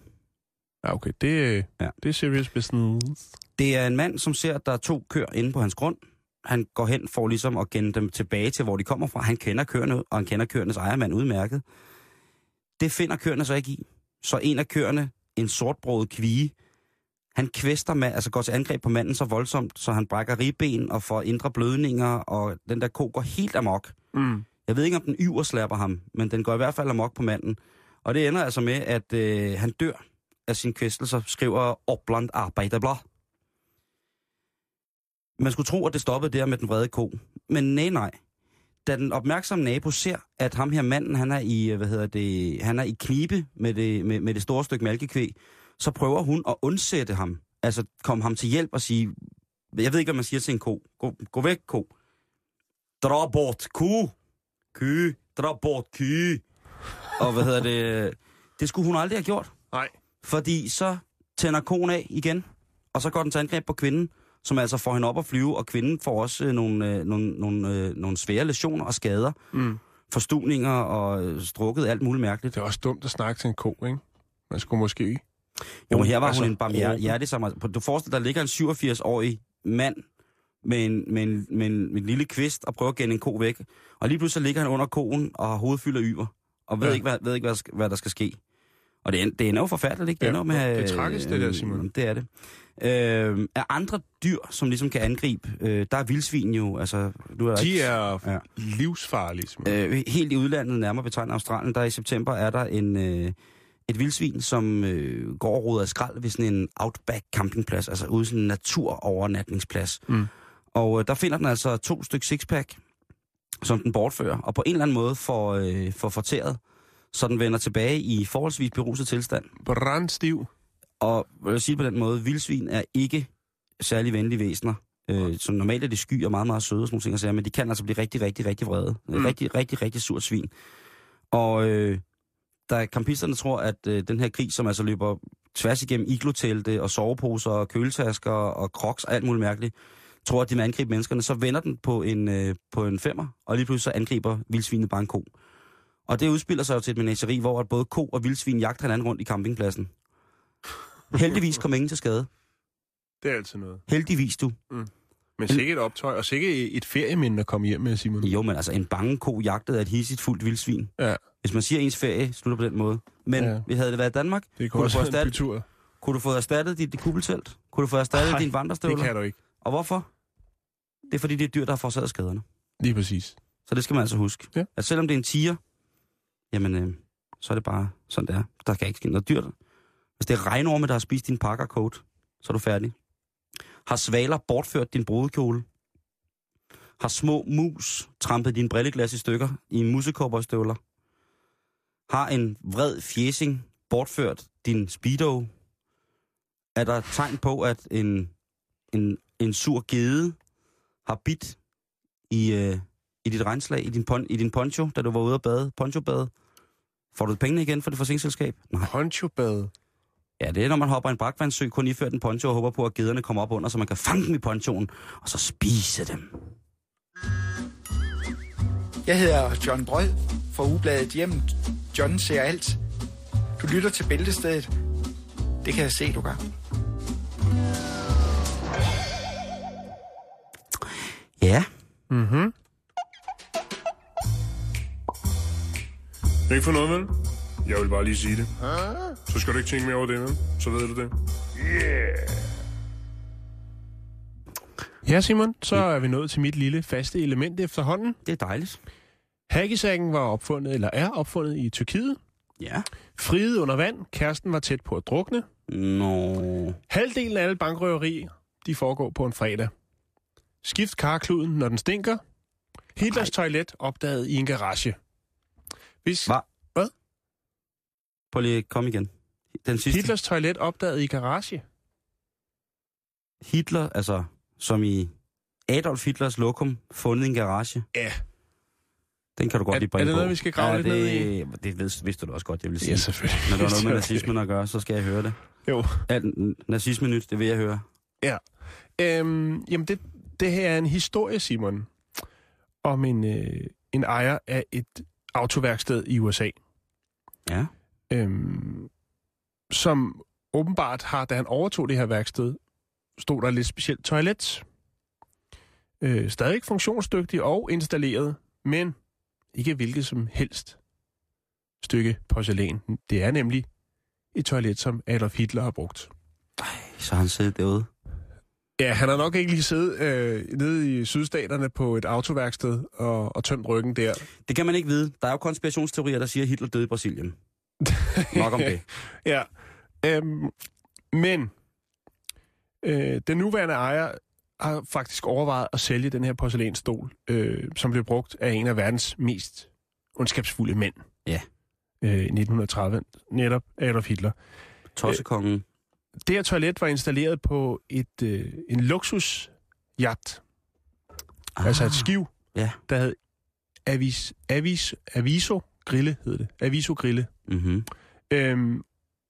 Ja, okay. Det, ja. Ja. det er serious business. Det er en mand, som ser, at der er to køer inde på hans grund. Han går hen for ligesom at genne dem tilbage til, hvor de kommer fra. Han kender køerne, og han kender køernes ejermand udmærket. Det finder køerne så ikke i. Så en af køerne, en sortbrødet kvige, han kvæster med, altså går til angreb på manden så voldsomt, så han brækker ribben og får indre blødninger, og den der ko går helt amok. Mm. Jeg ved ikke, om den yver slapper ham, men den går i hvert fald amok på manden. Og det ender altså med, at øh, han dør af sin kvæstelser, skriver Opland Arbejderblad. Man skulle tro, at det stoppede der med den vrede ko. Men nej, nej. Da den opmærksomme nabo ser, at ham her manden, han er i, øh, hvad hedder det, han er i knibe med det, med, med det store stykke mælkekvæg, så prøver hun at undsætte ham. Altså komme ham til hjælp og sige, jeg ved ikke, hvad man siger til en ko. Gå, gå væk, ko. Dra bort, ku. Ky. Dra bort, ky. Og hvad hedder det? Det skulle hun aldrig have gjort. Nej. Fordi så tænder konen af igen, og så går den til angreb på kvinden, som altså får hende op at flyve, og kvinden får også øh, nogle, øh, nogle, nogle, øh, nogle svære lesioner og skader. Mm. Forstuninger og øh, strukket, alt muligt mærkeligt. Det er også dumt at snakke til en ko, ikke? Man skulle måske... Jo, men her var altså, hun en barmhjertig Du forestiller dig, der ligger en 87-årig mand med en, med, en, med, en, med en lille kvist og prøver at genne en ko væk. Og lige pludselig ligger han under koen og har hovedet fyldt af yver. Og ved Ja. ikke, hvad, ved ikke hvad, der skal, hvad der skal ske. Og det, det ender jo forfærdeligt, ikke? Det, Ja, ender med, det er tragisk, det der, Simon. øh, Det er det. Øh, er andre dyr, som ligesom kan angribe, øh, der er vildsvin jo, altså... Nu er De ikke, er Ja. livsfarlige, simpelthen. Øh, helt i udlandet, nærmere betegnet Australien, der i september er der en, øh, et vildsvin, som øh, går og roder af skrald ved sådan en outback campingplads, altså ude sådan en naturovernatningsplads. Mm. Og øh, der finder den altså to stykker sixpack, som den bortfører, og på en eller anden måde får, øh, får fortæret, så den vender tilbage i forholdsvis beruset tilstand. Brandstiv. Og jeg vil sige det på den måde, vildsvin er ikke særlig venlige væsener. Øh, så normalt er de sky og meget, meget søde og sådan nogle ting, at sige, men de kan altså blive rigtig, rigtig, rigtig vrede. Mm. Mm. Rigtig, rigtig, rigtig surt svin. Og øh, der kampisterne tror, at øh, den her krig, som altså løber tværs igennem iglotelte og soveposer og køletasker og crocs og alt muligt mærkeligt, tror, at de vil angribe menneskerne, så vender den på en, øh, på en femmer, og lige pludselig så angriber vildsvinet bare en ko. Og det udspiller sig jo til et menageri, hvor at både ko og vildsvin jagter hinanden rundt i campingpladsen. Heldigvis kom ingen til skade. Det er altid noget. Heldigvis, du. Men sikkert et optøj, og sikkert et ferieminde at komme hjem med, Simon. Jo, men altså en bange ko jagtet af et hissigt fuldt vildsvin. Ja, Hvis man siger, at ens ferie slutter på den måde. Men Ja. vi havde det været i Danmark, det Kunne kunne du også få være en bytur. kunne du få erstattet dit kubbeltelt? Kunne du få erstattet Ej, dine Det vandrestøvler? kan du ikke. Og hvorfor? Det er fordi, det er dyr, der har forårsaget skaderne. Lige præcis. Så det skal man altså huske. Ja. At selvom det er en tiger, jamen, øh, så er det bare sådan, det er. Der kan ikke ske noget dyrt. Hvis det er regnorme, der har spist din pakker coat, så er du færdig. Har svaler bortført din brudekjole? Har små mus trampet din brilleglas i stykker i musekopperstøvler? Har en vred fjesing bortført din speedo? Er der tegn på, at en, en, en sur gede har bidt i, øh, i dit regnslag, i din, pon, i din poncho, da du var ude at bade, poncho-bade? Får du pengene igen for det forsikringsselskab? Nej. Ponchobad. Ja, det er, når man hopper i en brakvandssø, kun iført en poncho og håber på, at gederne kommer op under, så man kan fange dem i ponchoen, og så spise dem. Jeg hedder John Brød fra Ugebladet Hjem. John ser alt. Du lytter til Bæltestedet. Det kan jeg se, du gør. Ja, Mhm. Ikke for noget, vel? Jeg vil bare lige sige det. Så skal du ikke tænke mere over det, vel? Så ved du det. Ja, Simon, så er vi nået til mit lille faste element efterhånden. det er dejligt. Hackisakken var opfundet, eller er opfundet i Tyrkiet. Ja. Friet under vand. Kæresten var tæt på at drukne. Nå. Halvdelen af alle bankrøverier, de foregår på en fredag. Skift karkluden, når den stinker. Hitlers toilet opdaget i en garage. Hvis Hva? Hvad? Prøv lige at komme igen. Den sidste. Hitlers toilet opdaget i garage. Hitler, altså som i Adolf Hitlers lokum, fundet i en garage. Ja. Den kan du godt Er- lige bringe er det på. noget, vi skal grave ja, lidt det, ned Det vidste, vidste du også godt, jeg ville sige. Ja, selvfølgelig. Når der er noget med nazismen at gøre, så skal jeg høre det. Jo. Alt nazisme nyt, det vil jeg høre. Øhm, jamen, det, det her er en historie, Simon, om en, øh, en ejer af et autoværksted i USA, Ja. øhm, som åbenbart har, da han overtog det her værksted, stod der et lidt specielt toilet. Øh, stadig funktionsdygtig og installeret, men ikke hvilket som helst stykke porcelæn. Det er nemlig et toilet, som Adolf Hitler har brugt. Så har han siddet derude. Ja, han har nok ikke lige siddet øh, nede i sydstaterne på et autoværksted og, og tømt ryggen der. Det kan man ikke vide. Der er jo konspirationsteorier, der siger, at Hitler døde i Brasilien. Nok om det. Ja. Øhm, men øh, den nuværende ejer har faktisk overvejet at sælge den her porcelænsstol, øh, som blev brugt af en af verdens mest ondskabsfulde mænd. Ja. Øh, I 1930, netop Adolf Hitler. Tossekongen. Det her toilet var installeret på et øh, en luksusjagt, ah. altså et skiv, Ja. der hed Avis, Avis, Aviso Grille, hed det. Aviso Grille. Mm-hmm. øhm,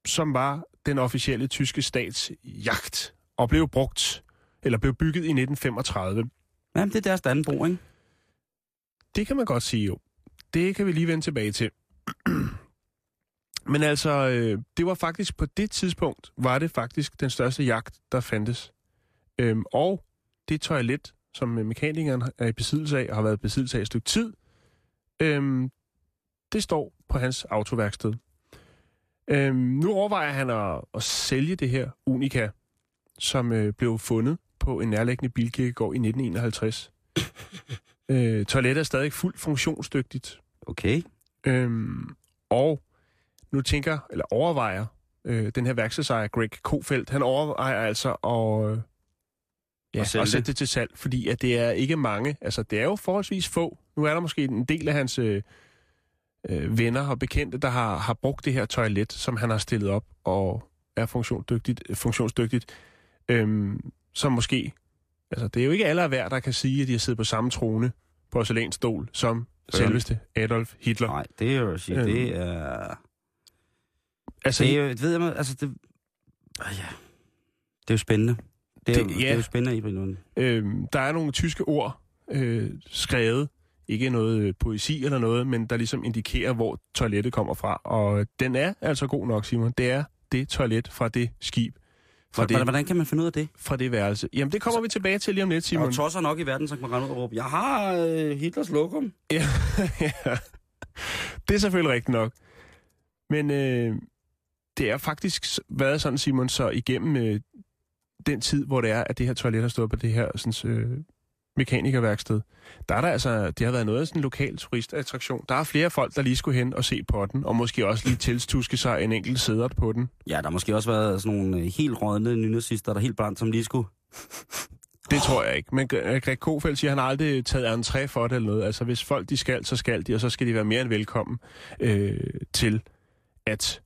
som var den officielle tyske stats jagt, og blev brugt, eller blev bygget i 1935. Jamen, det er deres Dannebro, ikke? Det kan man godt sige jo. Det kan vi lige vende tilbage til. Men altså, øh, det var faktisk på det tidspunkt, var det faktisk den største jagt, der fandtes. Øhm, og det toilet, som mekanikeren er i besiddelse af, og har været i besiddelse af et stykke tid, øhm, det står på hans autoværksted. Øhm, nu overvejer han at, at sælge det her Unica, som øh, blev fundet på en nærliggende bilkirkegård i 1951. øh, toilettet er stadig fuldt funktionsdygtigt. Okay. Øhm, og nu tænker, eller overvejer, øh, den her værkstedsejer, Greg Kofeldt, han overvejer altså at, øh, ja, At sælge at sætte det. til salg, fordi at det er ikke mange, altså det er jo forholdsvis få. Nu er der måske en del af hans øh, øh, venner og bekendte, der har, har brugt det her toilet, som han har stillet op og er funktionsdygtigt, funktionsdygtigt øhm, som måske, altså det er jo ikke alle hver, der kan sige, at de har siddet på samme trone porcelænsstol som selveste Adolf Hitler. Nej, det er jo at sige, Øhm. det er... Altså, Det er jo, ved jeg, altså det... Ah, ja. Det er jo spændende. Det er, Det- jo, ja. det er jo spændende i noget. Øhm, der er nogle tyske ord øh, skrevet ikke noget øh, poesi eller noget, men der ligesom indikerer, hvor toilettet kommer fra. Og den er altså god nok, Simon. Det er det toilet fra det skib. Fra Hvordan, det, hvordan kan man finde ud af det? fra det værelse. Jamen, det kommer vi tilbage til lige om lidt, Der er Simon. tosser nok i verden, som kan rende ud og råbe, jeg har øh, Hitlers lokum. Ja, ja. Det er selvfølgelig rigtigt nok. Men øh, det er faktisk været sådan, Simon, så igennem øh, den tid, hvor det er, at det her toilet har stået på det her sådan, øh, mekanikerværksted, der er der altså, det har været noget af sådan en lokal turistattraktion. Der er flere folk, der lige skulle hen og se på den, og måske også lige tilstuske sig en enkelt sæder på den. Ja, der har måske også været sådan nogle øh, helt rådne nynazister, der helt brændt, som lige skulle... Det tror jeg ikke. Men Gre- Greg Kofeldt siger, at han har aldrig taget entré for det eller noget. Altså, hvis folk de skal, så skal de, og så skal de være mere end velkommen øh, til at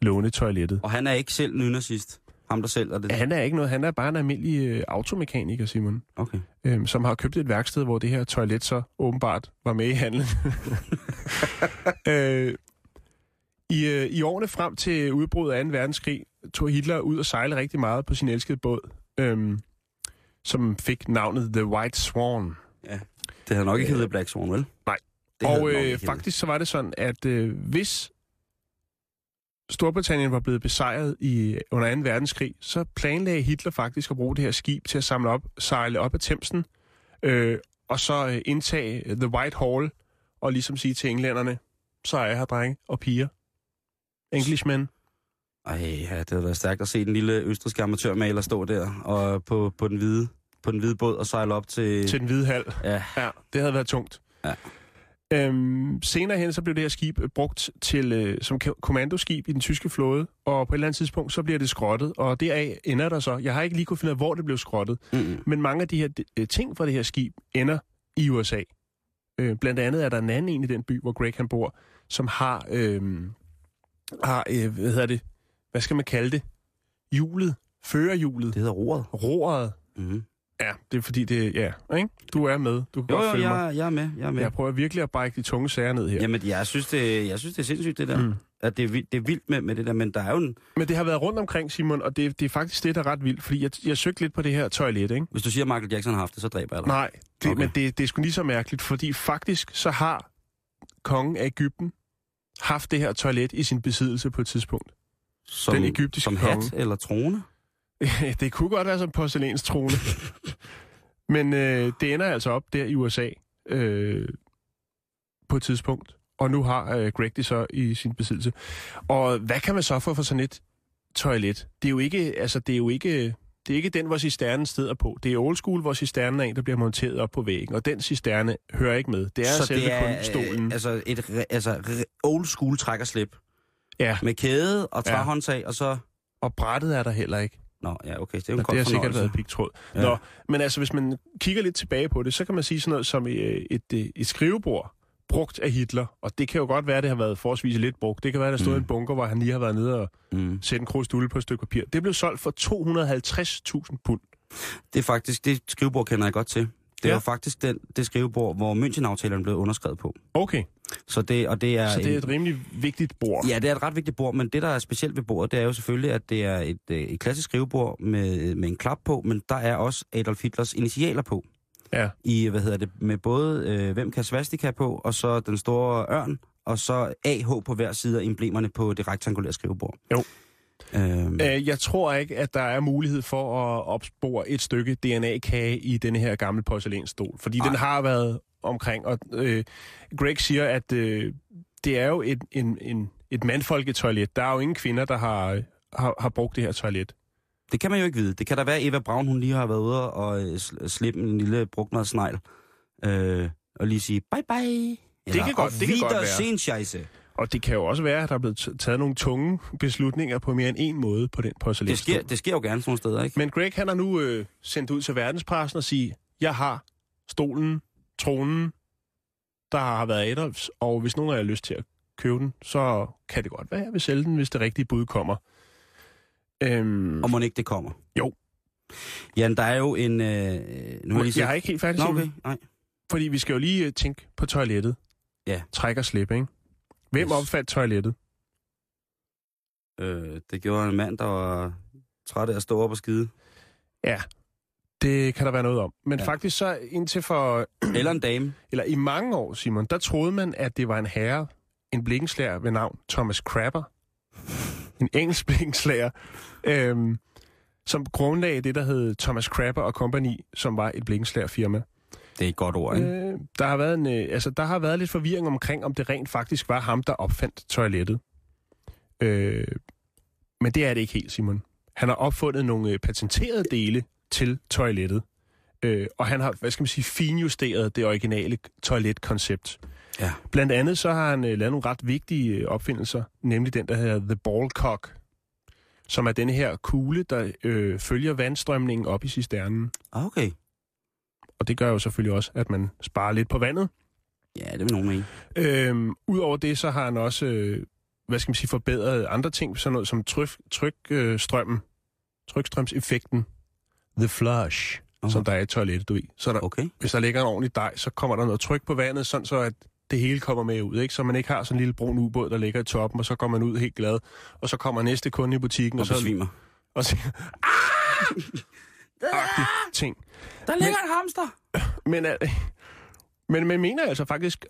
låne toilettet. Og han er ikke selv nynazist. Ham, der selv er det. Han er ikke noget, han er bare en almindelig øh, automekaniker, Simon, Okay. øh, som har købt et værksted, hvor det her toilet så åbenbart var med i handlen. øh, i, øh, I årene frem til udbruddet af 2. verdenskrig tog Hitler ud og sejle rigtig meget på sin elskede båd, øh, som fik navnet The White Swan. Det havde nok ikke heddet Black Swan, vel? Nej. Det og øh, faktisk så var det sådan, at øh, hvis Storbritannien var blevet besejret i, under 2. verdenskrig, så planlagde Hitler faktisk at bruge det her skib til at samle op, sejle op ad Thamesen, øh, og så øh, indtage The White Hall, og ligesom sige til englænderne, så er jeg her, drenge og piger. Englishmen. Ej, ja, det havde været stærkt at se den lille østriske amatørmaler stå der og på, på, den hvide, på den hvide båd og sejle op til... til den hvide hal. Ja, Ja, det havde været tungt. Ja. Øhm, senere hen så blev det her skib øh, brugt til øh, som ko- kommandoskib i den tyske flåde, og på et eller andet tidspunkt så bliver det skrottet, og deraf ender der så. Jeg har ikke lige kunne finde ud af, hvor det blev skrottet, mm, men mange af de her øh, ting fra det her skib ender i USA. Øh, blandt andet er der en anden en i den by, hvor Greg han bor, som har, øh, har øh, hvad hedder det, hvad skal man kalde det? Hjulet, førerhjulet, det hedder roret. roret. Mm. Ja, det er fordi det, ja, ikke? Du er med, du kan Jo, godt jo, følge mig. jeg, jeg er med, jeg er med. Jeg prøver virkelig at brække de tunge sager ned her. Jamen, jeg synes, det, jeg synes, det er sindssygt, det der. Mm. At det er, vildt, det er vildt med, med det der, men der er jo en... Men det har været rundt omkring, Simon, og det, det er faktisk det, der er ret vildt, fordi jeg, jeg søgte lidt på det her toilet, ikke? Hvis du siger, at Michael Jackson har haft det, så dræber jeg dig. Nej, det, Okay. men det, det er sgu lige så mærkeligt, fordi faktisk så har kongen af Ægypten haft det her toilet i sin besiddelse på et tidspunkt. Som, den egyptiske Som hat konge. eller trone? Det kunne godt være som porcelænstrone. men øh, det ender altså op der i USA øh, på et tidspunkt. Og nu har øh, Greg det så i sin besiddelse. Og hvad kan man så få for sådan et toilet? Det er jo ikke, altså det er jo ikke, det er ikke den, hvor cisternen steder på. Det er old school, hvor cisternen er en, der bliver monteret op på væggen. Og den cisterne hører ikke med. Det er så selve det er kun stolen. Øh, altså et altså, old school trækkerslip. ja, Med kæde og Ja. træhåndtag, og så... og brættet er der heller ikke. Nå, ja, okay, det er jo en det har sikkert været pigtråd. Ja. Nå, men altså, hvis man kigger lidt tilbage på det, så kan man sige sådan noget som øh, et, et, et skrivebord brugt af Hitler. Og det kan jo godt være, at det har været forholdsvis lidt brugt. Det kan være, at der stod Mm. en bunker, hvor han lige har været nede og Mm. sætte en krusdulle på et stykke papir. Det blev solgt for 250.000 pund. Det er faktisk, det skrivebord kender jeg godt til. Det Ja. var faktisk den, det skrivebord, hvor München-aftalen blev underskrevet på. Okay, Så det, og det er så det er en- et rimelig vigtigt bord. Ja, det er et ret vigtigt bord, men det, der er specielt ved bordet, det er jo selvfølgelig, at det er et, øh, et klassisk skrivebord med, med en klap på, men der er også Adolf Hitlers initialer på. Ja. I, hvad hedder det, med både, øh, hvem kan svastika på, og så den store ørn, og så AH på hver side af emblemerne på det rektangulære skrivebord. Jo. Øhm, Øh, Jeg tror ikke, at der er mulighed for at opspore et stykke DNA-kage i denne her gamle porcelænsstol, fordi Ej. den har været omkring, og øh, Greg siger, at øh, det er jo et, en, en, et mandfolketoilet. Der er jo ingen kvinder, der har, har, har brugt det her toilet. Det kan man jo ikke vide. Det kan da være, at Eva Braun, hun lige har været ude og øh, sl- slippe en lille brugtmadsnegl. Øh, og lige sige bye bye. Eller, kan godt- "Auf det kan godt være." Og det kan jo også være, at der er blevet taget nogle tunge beslutninger på mere end en måde på den Det porcelænsstol. sker, det sker jo gerne sådan nogle steder, ikke? Men Greg han har nu øh, sendt ud til verdenspressen og sige, jeg har stolen, tronen, der har været Adolfs, og hvis nogen af jer har lyst til at købe den, så kan det godt være, at jeg vil sælge den, hvis det rigtige bud kommer. Øhm, Og må ikke det kommer? Jo. Jan, der er jo en... Øh, nu har jeg, lige jeg er ikke helt færdig, Nå, okay. Nej. fordi vi skal jo lige øh, tænke på toilettet. Ja. Træk og slip, ikke? Hvem opfandt toilettet? Øh, det gjorde en mand, der var træt af at stå op og skide. Ja, Det kan der være noget om. Men Ja. faktisk så indtil for, Eller en dame. eller i mange år, Simon, der troede man, at det var en herre, en blikkenslager ved navn Thomas Crapper. En engelsk blikkenslager, øhm, som grundlagde det, der hed Thomas Crapper Company, som var et blikkenslagerfirma. Det er et godt ord, ikke? Øh, der, har været en, øh, altså, der har været lidt forvirring omkring, om det rent faktisk var ham, der opfandt toilettet. Øh, men det er det ikke helt, Simon. Han har opfundet nogle øh, patenterede dele til toilettet. Øh, og han har, hvad skal man sige, finjusteret det originale toiletkoncept. Ja. Blandt andet så har han øh, lavet nogle ret vigtige øh, opfindelser, nemlig den, der hedder The Ballcock, som er denne her kugle, der øh, følger vandstrømningen op i cisternen. Ah, Okay. Og det gør jo selvfølgelig også, at man sparer lidt på vandet. Ja, det vil nogen mene. Øhm, Udover det, så har han også, øh, hvad skal man sige, forbedret andre ting, sådan noget som tryk, trykstrømmen, trykstrømseffekten, the flush, Aha. som der er i toilettet, du ved. Så der, Okay. hvis der ligger en ordentlig dej, så kommer der noget tryk på vandet, sådan så at det hele kommer med ud, ikke? Så man ikke har sådan en lille brun ubåd, der ligger i toppen, og så går man ud helt glad, og så kommer næste kunde i butikken, Og og, så besvimer. og siger, ah! ting. Der ligger en hamster! Men, øh, men man mener altså faktisk,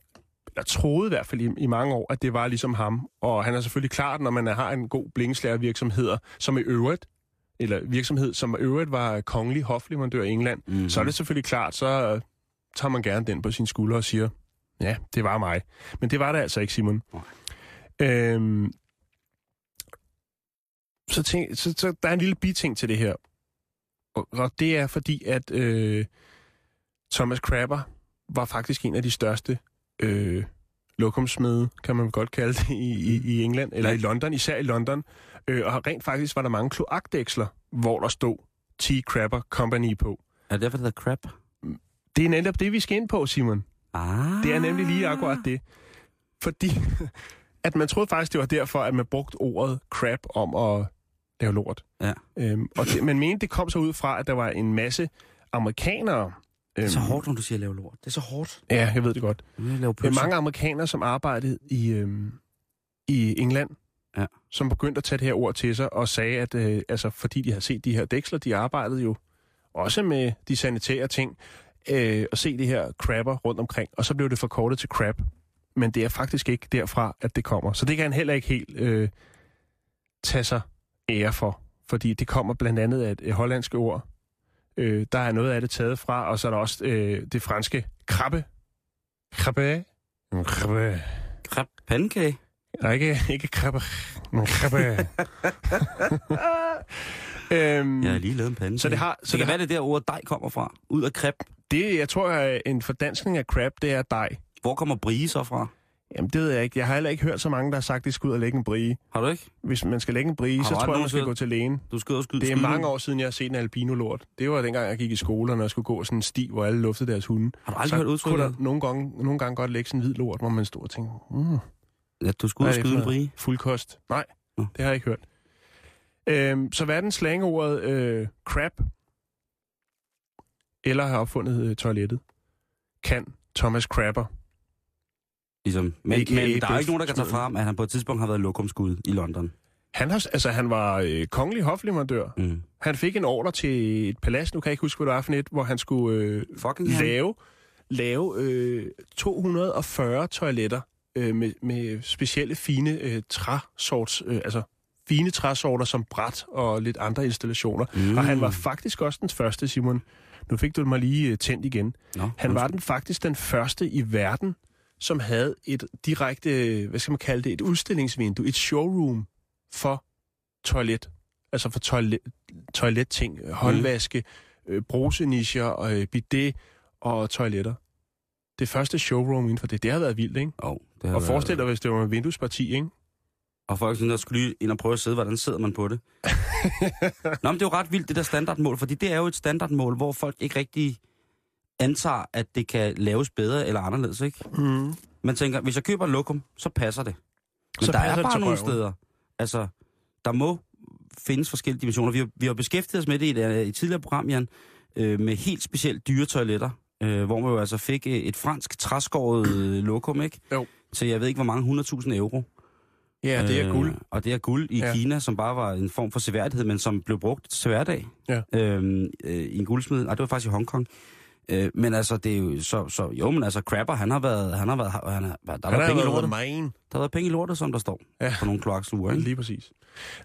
eller troede i hvert fald i, i mange år, at det var ligesom ham. Og han er selvfølgelig klart, når man har en god blinkeslagervirksomhed, som i øvrigt, eller virksomhed, som i øvrigt var kongelig hofleverandør i England, mm-hmm. så er det selvfølgelig klart, så øh, tager man gerne den på sine skuldre og siger, ja, det var mig. Men det var det altså ikke, Simon. Nej. Øhm, så, tænk, så, så der er en lille biting til det her. Og, det er fordi, at øh, Thomas Crapper var faktisk en af de største øh, lokumsmede, kan man godt kalde det, i, i, i England, eller i London, især i London. Øh, og rent faktisk var der mange kloakdæksler, hvor der stod T. Crapper Company på. Er det derfor, det hedder crap? Det er netop det, vi skal ind på, Simon. Ah. Det er nemlig lige akkurat det. Fordi at man troede faktisk, det var derfor, at man brugte ordet crap om at lave lort. Ja. Øhm, og det, man mente, det kom så ud fra, at der var en masse amerikanere. Øhm, Det er så hårdt, når du siger lave lort. Det er så hårdt. Ja, jeg ved det godt. Lave pølser. mange amerikanere, som arbejdede i, øhm, i England, Ja. som begyndte at tage det her ord til sig og sagde, at øh, altså, fordi de har set de her dæksler, de arbejdede jo også med de sanitære ting, øh, og se det her crapper rundt omkring, og så blev det forkortet til crap. Men det er faktisk ikke derfra, at det kommer. Så det kan han heller ikke helt øh, tage sig ære for, fordi det kommer blandt andet af et, hollandske ord. Øh, der er noget af det taget fra, og så er der også øh, det franske krabbe. Krabbe. Krabbe. Crap pandekage. Nej, ikke, ikke krabbe. men Krabbe. øhm, Jeg har lige lavet en pandekage. Så det har- så det det kan har- være, det der ord dej kommer fra. Ud af crap. det, jeg tror, er en fordanskning af crab, det er dej. Hvor kommer brie så fra? Jamen, det ved jeg ikke. Jeg har heller ikke hørt så mange, der har sagt, at de skal ud og lægge en brie. Har du ikke? Hvis man skal lægge en brie, så tror jeg, man skal gå til lægen. Du skal ud og skyde Det er mange år siden, jeg har set en albino-lort. Det var dengang, jeg gik i skole, og jeg skulle gå sådan en sti, hvor alle luftede deres hunde. Har du aldrig så hørt kunne udtrykket? der nogle gange, nogle gange godt lægge sådan en hvid lort, hvor man stod og tænkte, mm, Ja, du skulle ud og skyde en brie. fuldkost. Nej, Nå. det har jeg ikke hørt. Øhm, så hvad er den slangeordet øh, crap? Eller har opfundet øh, toilettet? Kan Thomas Crapper. Ligesom. Men, A.k.a. men der er ikke nogen, der kan tage frem, at han på et tidspunkt har været lokumskud i London. Han, har, altså, han var øh, kongelig hofleverandør. Mm. Han fik en ordre til et palads, nu kan jeg ikke huske, hvad det var for et, hvor han skulle øh, Fucking han. lave, lave øh, 240 toiletter øh, med, med specielle fine øh, træsorts, øh, altså fine træsorter som bræt og lidt andre installationer. Mm. Og han var faktisk også den første, Simon. Nu fik du mig lige øh, tændt igen. Nå, Han var den faktisk den første i verden, som havde et direkte, hvad skal man kalde det, et udstillingsvindue, et showroom for toilet. Altså for toilet, toiletting, Mm. håndvaske, øh, brusenischer, øh, bidet og toiletter. Det første showroom inden for det, det har været vildt, ikke? Oh, det har Og været- forestil dig, hvis det var en vinduesparti, ikke? Og folk synes, der skulle lige ind og prøve at sidde, hvordan sidder man på det. Nå, men det er jo ret vildt, det der standardmål, fordi det er jo et standardmål, hvor folk ikke rigtig antager, at det kan laves bedre eller anderledes, ikke? Mm. Man tænker, hvis jeg køber lokum, så passer det. Men Så der er bare nogle røven. steder. Altså, der må findes forskellige dimensioner. Vi har, vi har beskæftiget os med det i et, øh, i et tidligere program, Jan, øh, med helt specielt dyre toiletter, øh, hvor man jo altså fik øh, et fransk træskåret øh, lokum, ikke? Jo. Til jeg ved ikke, hvor mange 100.000 euro. Ja, det er Øh, guld. Og det er guld i Ja. Kina, som bare var en form for seværdighed, men som blev brugt til hverdag. Ja. Øhm, øh, I en guldsmed. Nej, det var faktisk i Hongkong. Øh, men altså, det er jo så, så jo, men altså, Crapper, han har været, han har været, han har, der har Han været har penge i lortet. main. Der har været penge i lortet, som der står Ja. på nogle kloaksluer, ikke? Lige præcis.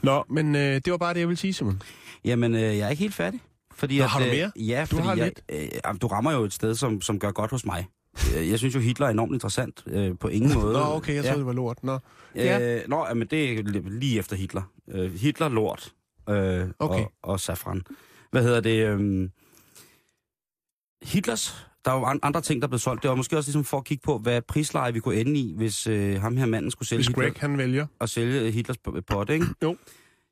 Nå, men øh, det var bare det, jeg ville sige, Simon. Jamen, øh, jeg er ikke helt færdig. Fordi Nå, at, har du øh, mere? Ja, Du fordi har jeg, lidt. øh, du rammer jo et sted, som, som gør godt hos mig. Øh, Jeg synes jo, Hitler er enormt interessant øh, på ingen måde. Nå, okay, jeg troede, det var lort. Nå. Ja. Ja. Øh, nå, men det er li- lige efter Hitler. Øh, Hitler, lort øh, Okay. og, og safran. Hvad hedder det? Øh, Hitlers, der er jo andre ting, der blev solgt. Det var måske også ligesom for at kigge på, hvad prisleje vi kunne ende i, hvis øh, ham her manden skulle sælge Hvis Hitler, Greg, han vælger. og sælge Hitlers p- pot, ikke? Jo.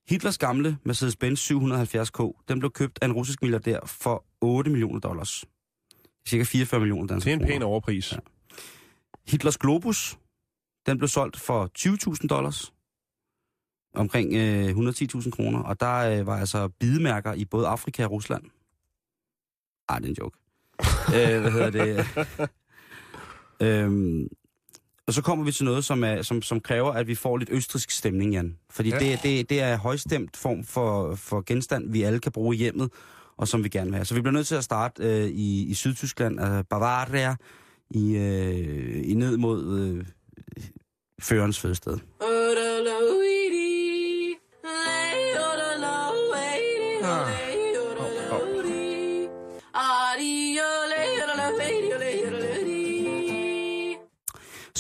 Hitlers gamle Mercedes-Benz 770K, den blev købt af en russisk milliardær for 8 millioner dollars. Cirka 44 millioner danske Det er en pæn overpris. Ja. Hitlers Globus, den blev solgt for 20.000 dollars. Omkring øh, 110.000 kroner. Og der øh, var altså bidemærker i både Afrika og Rusland. Ej, det er en joke. Øh, hvad hedder det? øhm, og så kommer vi til noget, som, er, som, som kræver, at vi får lidt østrisk stemning, Jan. Fordi Ja. det, det, det er højstemt form for, for genstand, vi alle kan bruge i hjemmet, og som vi gerne vil have. Så vi bliver nødt til at starte øh, i, i Sydtyskland, altså Bavaria, i, øh, i ned mod øh, førens fødested.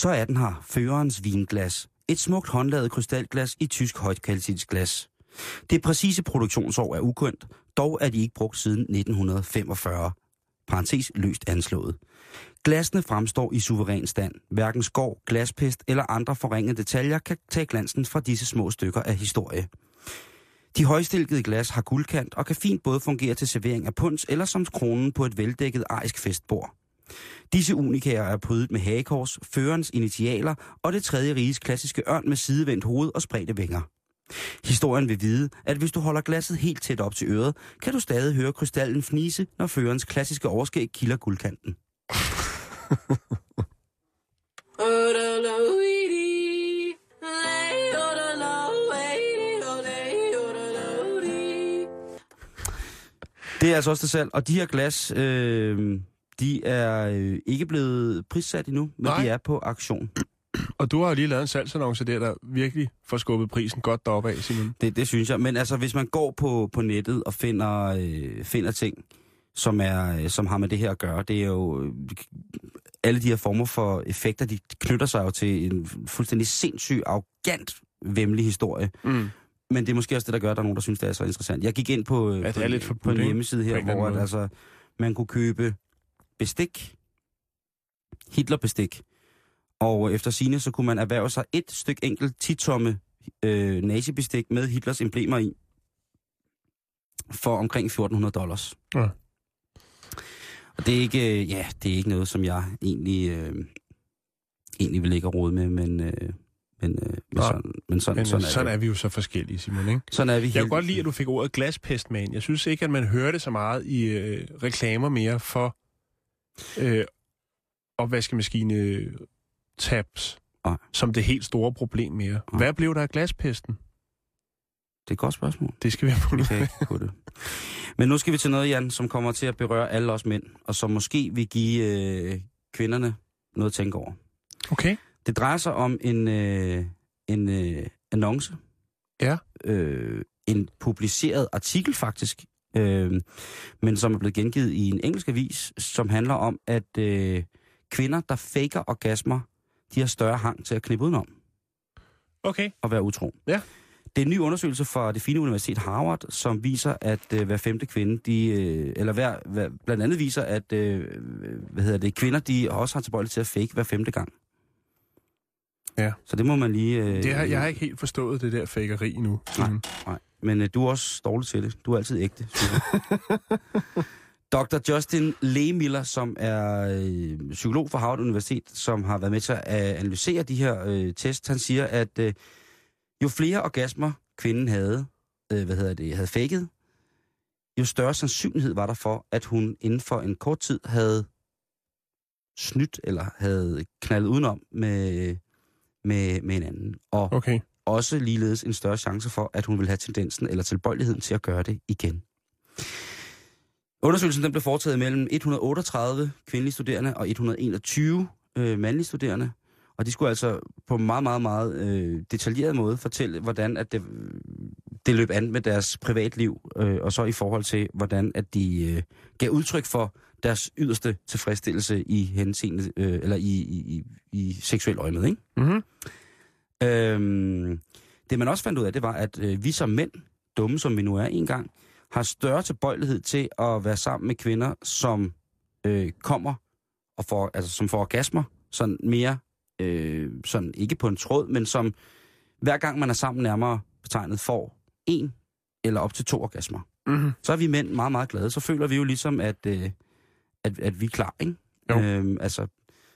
Så er den her, førerens vinglas. Et smukt håndlavet krystalglas i tysk højtkvalitetsglas. Det præcise produktionsår er ukendt, dog er de ikke brugt siden 1945. Parentes løst anslået. Glasene fremstår i suveræn stand. Hverken skov, glaspest eller andre forringede detaljer kan tage glansen fra disse små stykker af historie. De højstilkede glas har guldkant og kan fint både fungere til servering af punds eller som kronen på et veldækket arisk festbord. Disse unikager er prydet med hagekors, førerens initialer og det tredje riges klassiske ørn med sidevendt hoved og spredte vinger. Historien vil vide, at hvis du holder glasset helt tæt op til øret, kan du stadig høre krystallen fnise, når førerens klassiske overskæg kilder guldkanten. Det er altså også det selv. og de her glas, øh, de er øh, ikke blevet prissat endnu, men Nej. de er på aktion. Og du har lige lavet en salgsannonce der, der virkelig får skubbet prisen godt deroppe af, Simon. Det, det synes jeg. Men altså, hvis man går på, på nettet og finder, øh, finder ting, som, er, øh, som har med det her at gøre, det er jo... Øh, alle de her former for effekter, de knytter sig jo til en fuldstændig sindssyg, arrogant, vemmelig historie. Mm. Men det er måske også det, der gør, at der er nogen, der synes, det er så interessant. Jeg gik ind på, det på, er lidt på en hjemmeside her, hvor at, altså, man kunne købe bestik, Hitlerbestik, og efter sine så kunne man erhverve sig et stykke enkelt 10-tomme øh, nazibestik med Hitlers emblemer i for omkring 1400 dollars. Ja. Og det er ikke, øh, ja, det er ikke noget, som jeg egentlig, øh, egentlig vil og rode med, men, øh, men, øh, men, sådan, men sådan, Men sådan, er, sådan det. er vi jo så forskellige, Simon, ikke? Sådan er vi Jeg kan godt lide, at du fik ordet glaspest med ind. Jeg synes ikke, at man hører det så meget i øh, reklamer mere for øh, opvaskemaskine tabs Nej. som det helt store problem mere. Nej. Hvad blev der af glaspesten? Det er et godt spørgsmål. Det skal vi have på ikke på det. Men nu skal vi til noget, Jan, som kommer til at berøre alle os mænd, og som måske vil give øh, kvinderne noget at tænke over. Okay. Det drejer sig om en, øh, en øh, annonce. Ja. Øh, en publiceret artikel faktisk, øh, men som er blevet gengivet i en engelsk avis, som handler om, at øh, kvinder, der faker orgasmer, de har større hang til at knippe udenom Okay. og være utro. Ja. Det er en ny undersøgelse fra det fine universitet Harvard, som viser, at øh, hver femte kvinde, de, øh, eller hver, hver, blandt andet viser, at øh, hvad hedder det, kvinder, de også har tilbøjelighed til at fake hver femte gang. Ja. Så det må man lige... Øh, Det har, jeg har ikke helt forstået det der fakeri nu. Simon. Nej, men øh, du er også dårlig til det. Du er altid ægte. Dr. Justin Lehmiller, som er øh, psykolog for Harvard Universitet, som har været med til at øh, analysere de her øh, tests, han siger, at øh, jo flere orgasmer kvinden havde, øh, hvad hedder det, havde faket, jo større sandsynlighed var der for, at hun inden for en kort tid havde snydt eller havde knaldet udenom med, med, med en anden. Og Okay. også ligeledes en større chance for, at hun vil have tendensen eller tilbøjeligheden til at gøre det igen. Undersøgelsen den blev foretaget mellem 138 kvindelige studerende og 121 øh, mandlige studerende. Og de skulle altså på en meget, meget, meget øh, detaljeret måde fortælle, hvordan at det, det løb an med deres privatliv, øh, og så i forhold til, hvordan at de øh, gav udtryk for deres yderste tilfredsstillelse i henseende, øh, eller i, i, i, i seksuel øjemed, ikke? Mm-hmm. Øhm, det man også fandt ud af, det var, at øh, vi som mænd, dumme som vi nu er engang, har større tilbøjelighed til at være sammen med kvinder, som øh, kommer og får, altså, som får orgasmer, sådan mere, øh, sådan ikke på en tråd, men som hver gang man er sammen nærmere betegnet får en eller op til to orgasmer. Mm-hmm. Så er vi mænd meget, meget glade. Så føler vi jo ligesom, at, øh, at, at vi er klar, ikke? Jo. Øhm, altså,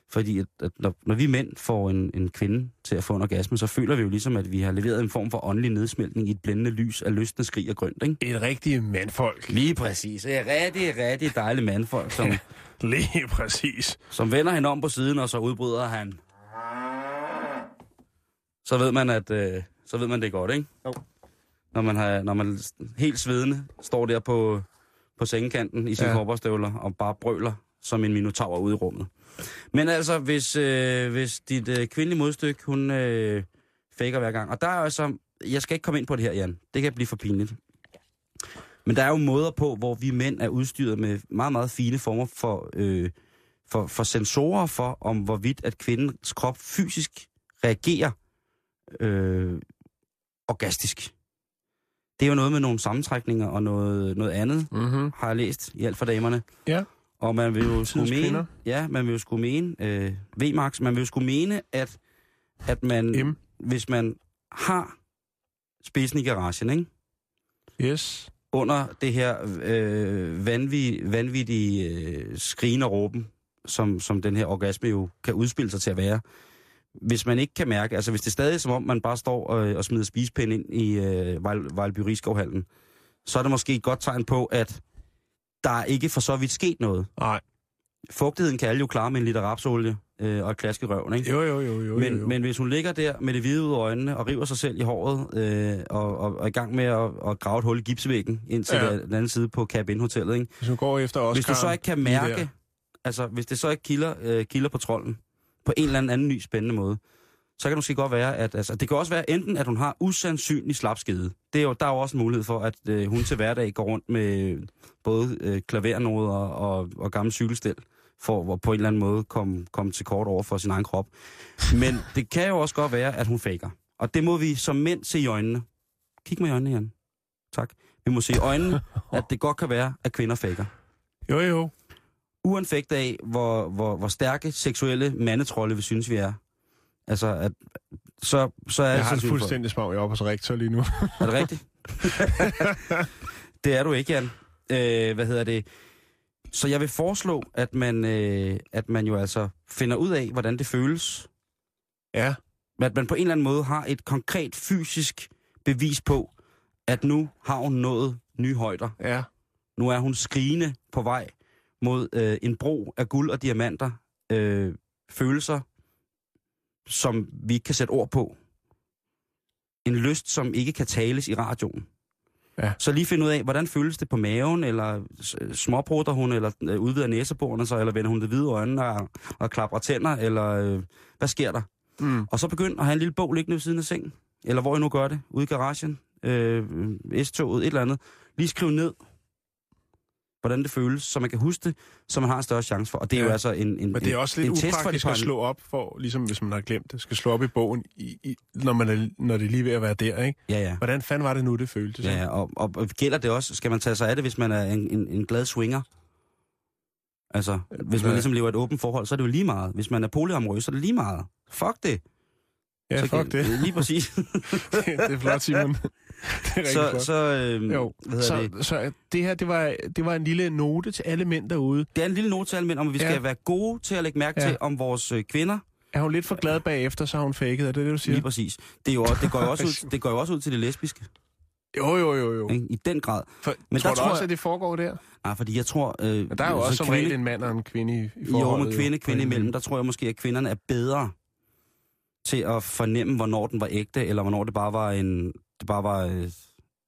fordi at, at når, når vi mænd får en, en kvinde til at få en orgasme, så føler vi jo ligesom, at vi har leveret en form for åndelig nedsmeltning i et blændende lys af lystende skrig og grønt, ikke? Et rigtigt mandfolk. Lige præcis. Det er rigtig, rigtig dejlige mandfolk, som, Lige præcis. som vender hende om på siden, og så udbryder han. Så ved man, at øh, så ved man, det er godt, ikke? Jo. Når man, har, når man helt svedende står der på, på sengekanten i sine Ja. ja. og bare brøler som en minotaur ude i rummet. Men altså, hvis, øh, hvis dit øh, kvindelige modstykke, hun øh, faker hver gang. Og der er altså, jeg skal ikke komme ind på det her, Jan. Det kan blive for pinligt. Men der er jo måder på, hvor vi mænd er udstyret med meget, meget fine former for, øh, for, for sensorer for, om hvorvidt at kvindens krop fysisk reagerer øh, orgastisk. Det er jo noget med nogle sammentrækninger og noget, noget andet, Mm-hmm. har jeg læst i alt for damerne. Ja. Og man vil jo skulle mene, ja, man vil jo skulle mene, øh, V-Max, man vil jo skulle mene, at, at man, M. hvis man har spidsen i garagen, ikke? Yes. under det her øh, vanvittige, vanvittige øh, skrigen og råben, som, som den her orgasme jo kan udspille sig til at være. Hvis man ikke kan mærke, altså hvis det er stadig som om, man bare står og, og smider spisepinde ind i øh, Vejl- Vejlby Rigskovhallen, så er det måske et godt tegn på, at der er ikke for så vidt sket noget. Nej. Fugtigheden kan alle jo klare med en liter rapsolie øh, og et klask i røven, ikke? Jo, jo, jo, jo. Men, jo, jo. men hvis hun ligger der med det hvide ud af øjnene og river sig selv i håret øh, og, og, og er i gang med at, at grave et hul i gipsvæggen ind til Ja. den anden side på Cabin Hotellet, ikke? Hvis du går efter Oscar... Hvis du så ikke kan mærke, altså hvis det så ikke kilder, øh, kilder på trolden på en eller anden, ny spændende måde, så kan det måske godt være, at altså, det kan også være enten, at hun har usandsynlig slapskede. Det er jo, der er jo også en mulighed for, at øh, hun til hverdag går rundt med både øh, klavernoder og, og gamle cykelstel, for at på en eller anden måde komme kom til kort over for sin egen krop. Men det kan jo også godt være, at hun faker. Og det må vi som mænd se i øjnene. Kig mig i øjnene, Jan. Tak. Vi må se i øjnene, at det godt kan være, at kvinder faker Jo, jo. Uanfægt af, hvor, hvor, hvor stærke seksuelle mandetrolde vi synes, vi er. Altså, at, så, så er Jeg det har det fuldstændig smag. Jeg er oppe hos rektor lige nu. Er det rigtigt? det er du ikke, Jan. Øh, hvad hedder det? Så jeg vil foreslå, at man, øh, at man jo altså finder ud af, hvordan det føles. ja. At man på en eller anden måde har et konkret fysisk bevis på, at nu har hun nået nye højder. Ja. Nu er hun skrigende på vej mod øh, en bro af guld og diamanter. Øh, følelser, som vi ikke kan sætte ord på. En lyst, som ikke kan tales i radioen. Ja. Så lige finde ud af, hvordan føles det på maven, eller s- småbrutter hun, eller øh, udvider næseborene sig, eller vender hun det hvide øjne og, og klapper tænder, eller øh, hvad sker der? Mm. Og så begynd at have en lille bog liggende ved siden af sengen, eller hvor I nu gør det, ude i garagen, øh, S-toget, et eller andet. Lige skriv ned, hvordan det føles, så man kan huske det, så man har en større chance for. Og det er Ja. jo altså en, en, Men det er også lidt en test for de upraktisk at slå op for, ligesom hvis man har glemt det, skal slå op i bogen, i, i, når, man er, når det er lige ved at være der, ikke? Ja, ja. Hvordan fanden var det nu, det føltes? Ja, ja. Og, og, og gælder det også, skal man tage sig af det, hvis man er en, en, en glad swinger? Altså, hvis man ligesom lever et åbent forhold, så er det jo lige meget. Hvis man er polyamorøs, så er det lige meget. Fuck det. ja så fuck det. Lige præcis. det er flot, Simon. det er så, så, øh, jo, hvad så, det? så det her, det var, det var en lille note til alle mænd derude. Det er en lille note til alle mænd, om at vi skal Ja. være gode til at lægge mærke Ja. til, om vores øh, kvinder Er hun lidt for glad bagefter, så har hun faked, er det det, du siger? Lige præcis. Det, er jo, også- det, går jo også ud, det går jo også ud til det lesbiske, Jo, jo, jo, jo. i den grad. For, Men Men tror der du tror også, jeg- at det foregår der? Nej, fordi jeg tror... Øh, Men der er jo også som regel en mand og en kvinde i, i Jo, forholdet. med kvinde, kvinde en- imellem, der tror jeg måske, at kvinderne er bedre til at fornemme, hvornår den var ægte, eller hvornår det bare var en, det bare var øh,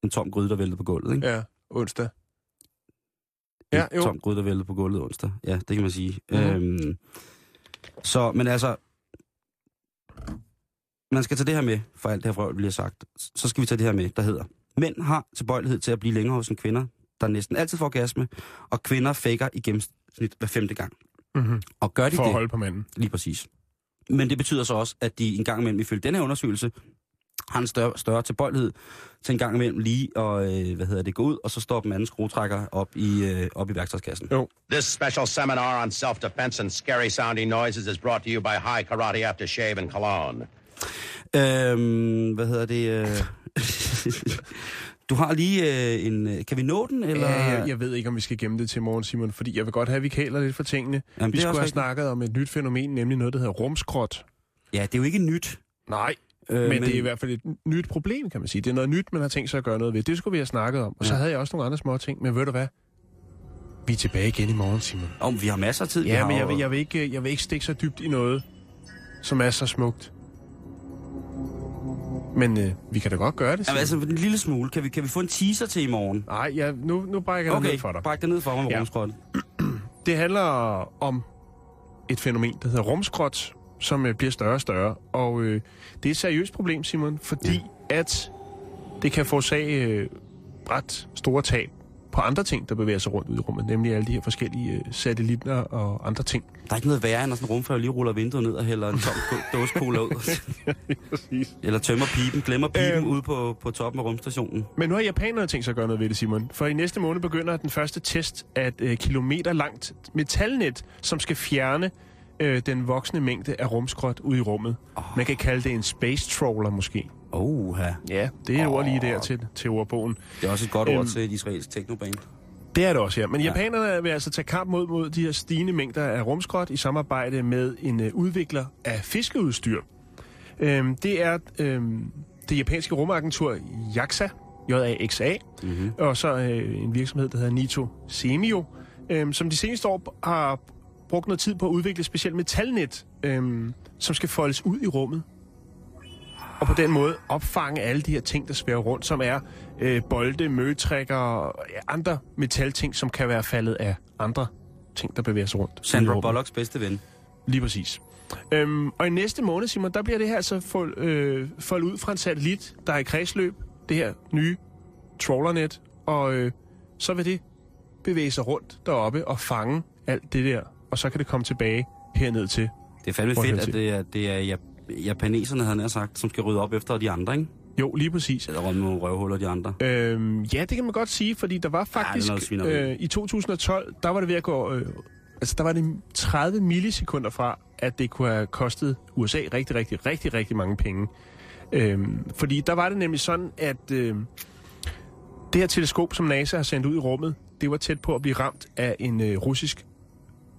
en tom gryde, der væltede på gulvet. Ikke? Ja, onsdag. En Ja, jo. tom gryde, der væltede på gulvet onsdag. Ja, det kan man sige. Mhm. Øhm, så, men altså, man skal tage det her med, for alt det her lige har sagt. Så skal vi tage det her med, der hedder, mænd har tilbøjelighed til at blive længere hos en kvinder, der næsten altid får orgasme, og kvinder faker i gennemsnit hver femte gang. Mm-hmm. Og gør de For at det, holde på manden. lige præcis. Men det betyder så også, at de en gang imellem, ifølge den her undersøgelse, har en større, større tilbøjelighed til en gang imellem lige at, øh, hvad hedder det, gå ud, og så står den anden skruetrækker op i, øh, op i værktøjskassen. This special seminar on self-defense and scary sounding noises is brought to you by High Karate Aftershave and Cologne. Øhm, hvad hedder det? Øh... du har lige øh, en... øh, Kan vi nå den, eller? Ja, jeg, jeg ved ikke, om vi skal gemme det til morgen, Simon, fordi jeg vil godt have, at vi kæler lidt for tingene. Jamen, vi skulle have rigtigt. snakket om et nyt fænomen, nemlig noget, der hedder rumskrot. Ja, det er jo ikke nyt. Nej, Øh, men, men det er i hvert fald et nyt problem, kan man sige. Det er noget nyt, man har tænkt sig at gøre noget ved. Det skulle vi have snakket om. Og så Ja. havde jeg også nogle andre små ting. Men ved du hvad? Vi er tilbage igen i morgen, Simon. Om vi har masser af tid. Ja, har men jeg vil, jeg, vil ikke, jeg vil ikke stikke så dybt i noget, som er så smukt. Men øh, vi kan da godt gøre det, Jamen, Simon. altså, en lille smule. Kan vi, kan vi få en teaser til i morgen? Nej, ja, nu, nu brækker jeg okay. Okay, ned for dig. bræk det ned for mig med Ja. rumskrot. Det handler om et fænomen, der hedder rumskrot, som øh, bliver større og større. Og øh, det er et seriøst problem, Simon, fordi ja. at det kan forårsage øh, ret store tab på andre ting, der bevæger sig rundt ud i rummet, nemlig alle de her forskellige øh, satellitter og andre ting. Der er ikke noget værre, end at sådan en rumfærge lige ruller vinduet ned og hælder en tom dåse cola ud. Præcis. Eller tømmer pipen, glemmer pipen Øhm. ude på, på toppen af rumstationen. Men nu har japanerne tænkt sig at gøre noget ved det, Simon. For i næste måned begynder den første test af et øh, kilometer langt metalnet, som skal fjerne øh, den voksne mængde af rumskrot ud i rummet. Oh. Man kan kalde det en space trawler måske. Oh, ja. Det er oh. ord lige der til, til ordbogen. Det er også et godt ord Øhm. til et israelsk teknoband. Det er det også, ja. Men Ja. japanerne vil altså tage kamp mod, mod de her stigende mængder af rumskrot i samarbejde med en øh, udvikler af fiskeudstyr. Øhm, det er øhm, det japanske rumagentur JAXA, JAXA, Mm-hmm. og så øh, en virksomhed, der hedder Nito Semio, øhm, som de seneste år har brugt noget tid på at udvikle et specielt metalnet, øhm, som skal foldes ud i rummet. Og på den måde opfange alle de her ting, der svæver rundt, som er øh, bolde, møgetrækker og andre metalting, som kan være faldet af andre ting, der bevæger sig rundt. Sandra. Bullocks bedste ven. Lige præcis. Øhm, og i næste måned, Simon, der bliver det her altså fold, øh, foldet ud fra en satellit, der er i kredsløb. Det her nye trawlernet. Og øh, så vil det bevæge sig rundt deroppe og fange alt det der. Og så kan det komme tilbage herned til. Det er fandme fedt, at det er, det er jap- japaneserne, havde han sagt, som skal rydde op efter de andre, ikke? Jo, lige præcis. Eller rømme nogle røvhuller de andre. Øhm, ja, det kan man godt sige, fordi der var faktisk... svineri. øh, I 2012, der var det ved at gå... Øh, altså, der var det 30 millisekunder fra, at det kunne have kostet USA rigtig, rigtig, rigtig, rigtig mange penge. Øhm, fordi der var det nemlig sådan, at øh, det her teleskop, som NASA har sendt ud i rummet, det var tæt på at blive ramt af en øh, russisk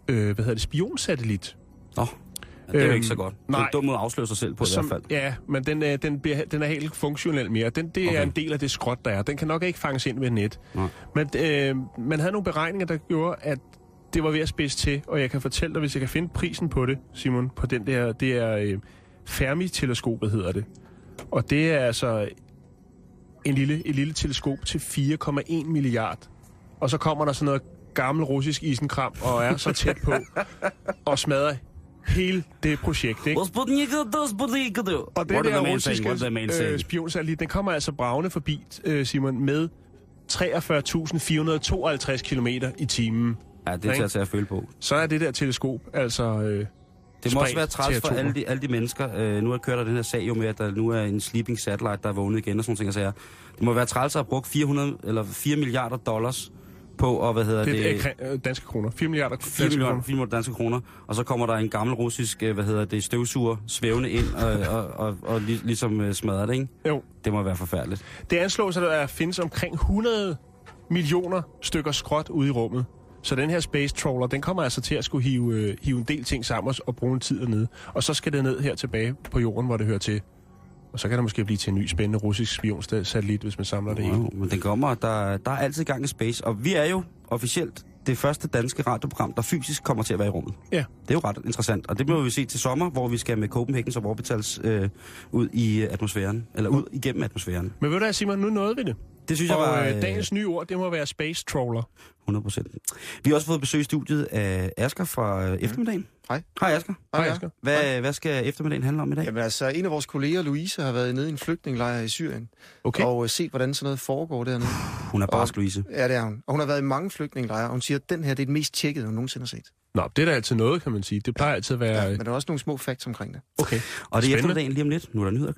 øh, hvad hedder det, spionsatellit. Nå, ja, det er Øhm, ikke så godt. Det er nej. dum måde at afsløre sig selv på i hvert fald. Ja, men den, er, den, bliver, den er helt funktionel mere. Den, det okay. er en del af det skrot, der er. Den kan nok ikke fanges ind ved et net. Nej. Men øh, man havde nogle beregninger, der gjorde, at det var ved at spidse til, og jeg kan fortælle dig, hvis jeg kan finde prisen på det, Simon, på den der, det er øh, Fermi-teleskopet hedder det. Og det er altså en lille, et lille teleskop til 4,1 milliard. Og så kommer der sådan noget gammel russisk isenkram og er så tæt på og smadrer hele det projekt. Ikke? Og det What der russiske øh, spionsatellit, den kommer altså bravende forbi, øh, Simon, med 43.452 km i timen. Ja, det er til at tage at føle på. Så er det der teleskop, altså... Øh, det må også være træls for alle de, alle de mennesker. Øh, nu har kørt der den her sag jo med, at der nu er en sleeping satellite, der er vågnet igen og sådan ting. Altså, ja. Det må være træls at have brugt 400, eller 4 milliarder dollars på, og hvad hedder det, det? det er øh, danske kroner. 4 milliarder 4 danske millioner, kroner. 4 millioner danske kroner, og så kommer der en gammel russisk, øh, hvad hedder det, støvsuger svævende ind og, og, og, og lig, ligesom øh, smadrer det, ikke? Jo. Det må være forfærdeligt. Det anslås, at der findes omkring 100 millioner stykker skrot ude i rummet. Så den her space trawler, den kommer altså til at skulle hive, hive en del ting sammen og bruge en tid dernede. Og så skal det ned her tilbage på jorden, hvor det hører til. Og så kan det måske blive til en ny spændende russisk spionsatellit, hvis man samler det hele. Wow, men den kommer, der, der er altid gang i space, og vi er jo officielt det første danske radioprogram, der fysisk kommer til at være i rummet. Ja. Det er jo ret interessant, og det må vi se til sommer, hvor vi skal med Copenhagen som Orbitals øh, ud i atmosfæren, eller ud igennem atmosfæren. Men ved du hvad, Simon, nu nåede vi det. Det synes Og jeg var øh, dagens nye ord, det må være Space Trawler. 100 procent. Vi har også fået besøg i studiet af Asger fra øh, eftermiddagen. Hej. Hej Asger. Hej, ja. Asger. Hvad, hvad skal eftermiddagen handle om i dag? Jamen altså, en af vores kolleger, Louise, har været nede i en flygtningelejr i Syrien. Okay. Og øh, set, hvordan sådan noget foregår dernede. Hun er barsk, Louise. Ja, det er hun. Og hun har været i mange flygtningelejre, og hun siger, at den her det er den mest tjekkede, hun nogensinde har set. Nå, det er da altid noget, kan man sige. Det plejer altid at være... Ja, men der er også nogle små facts omkring det. Okay. Og det er Spændende. eftermiddagen lige om lidt. Nu er der nyheder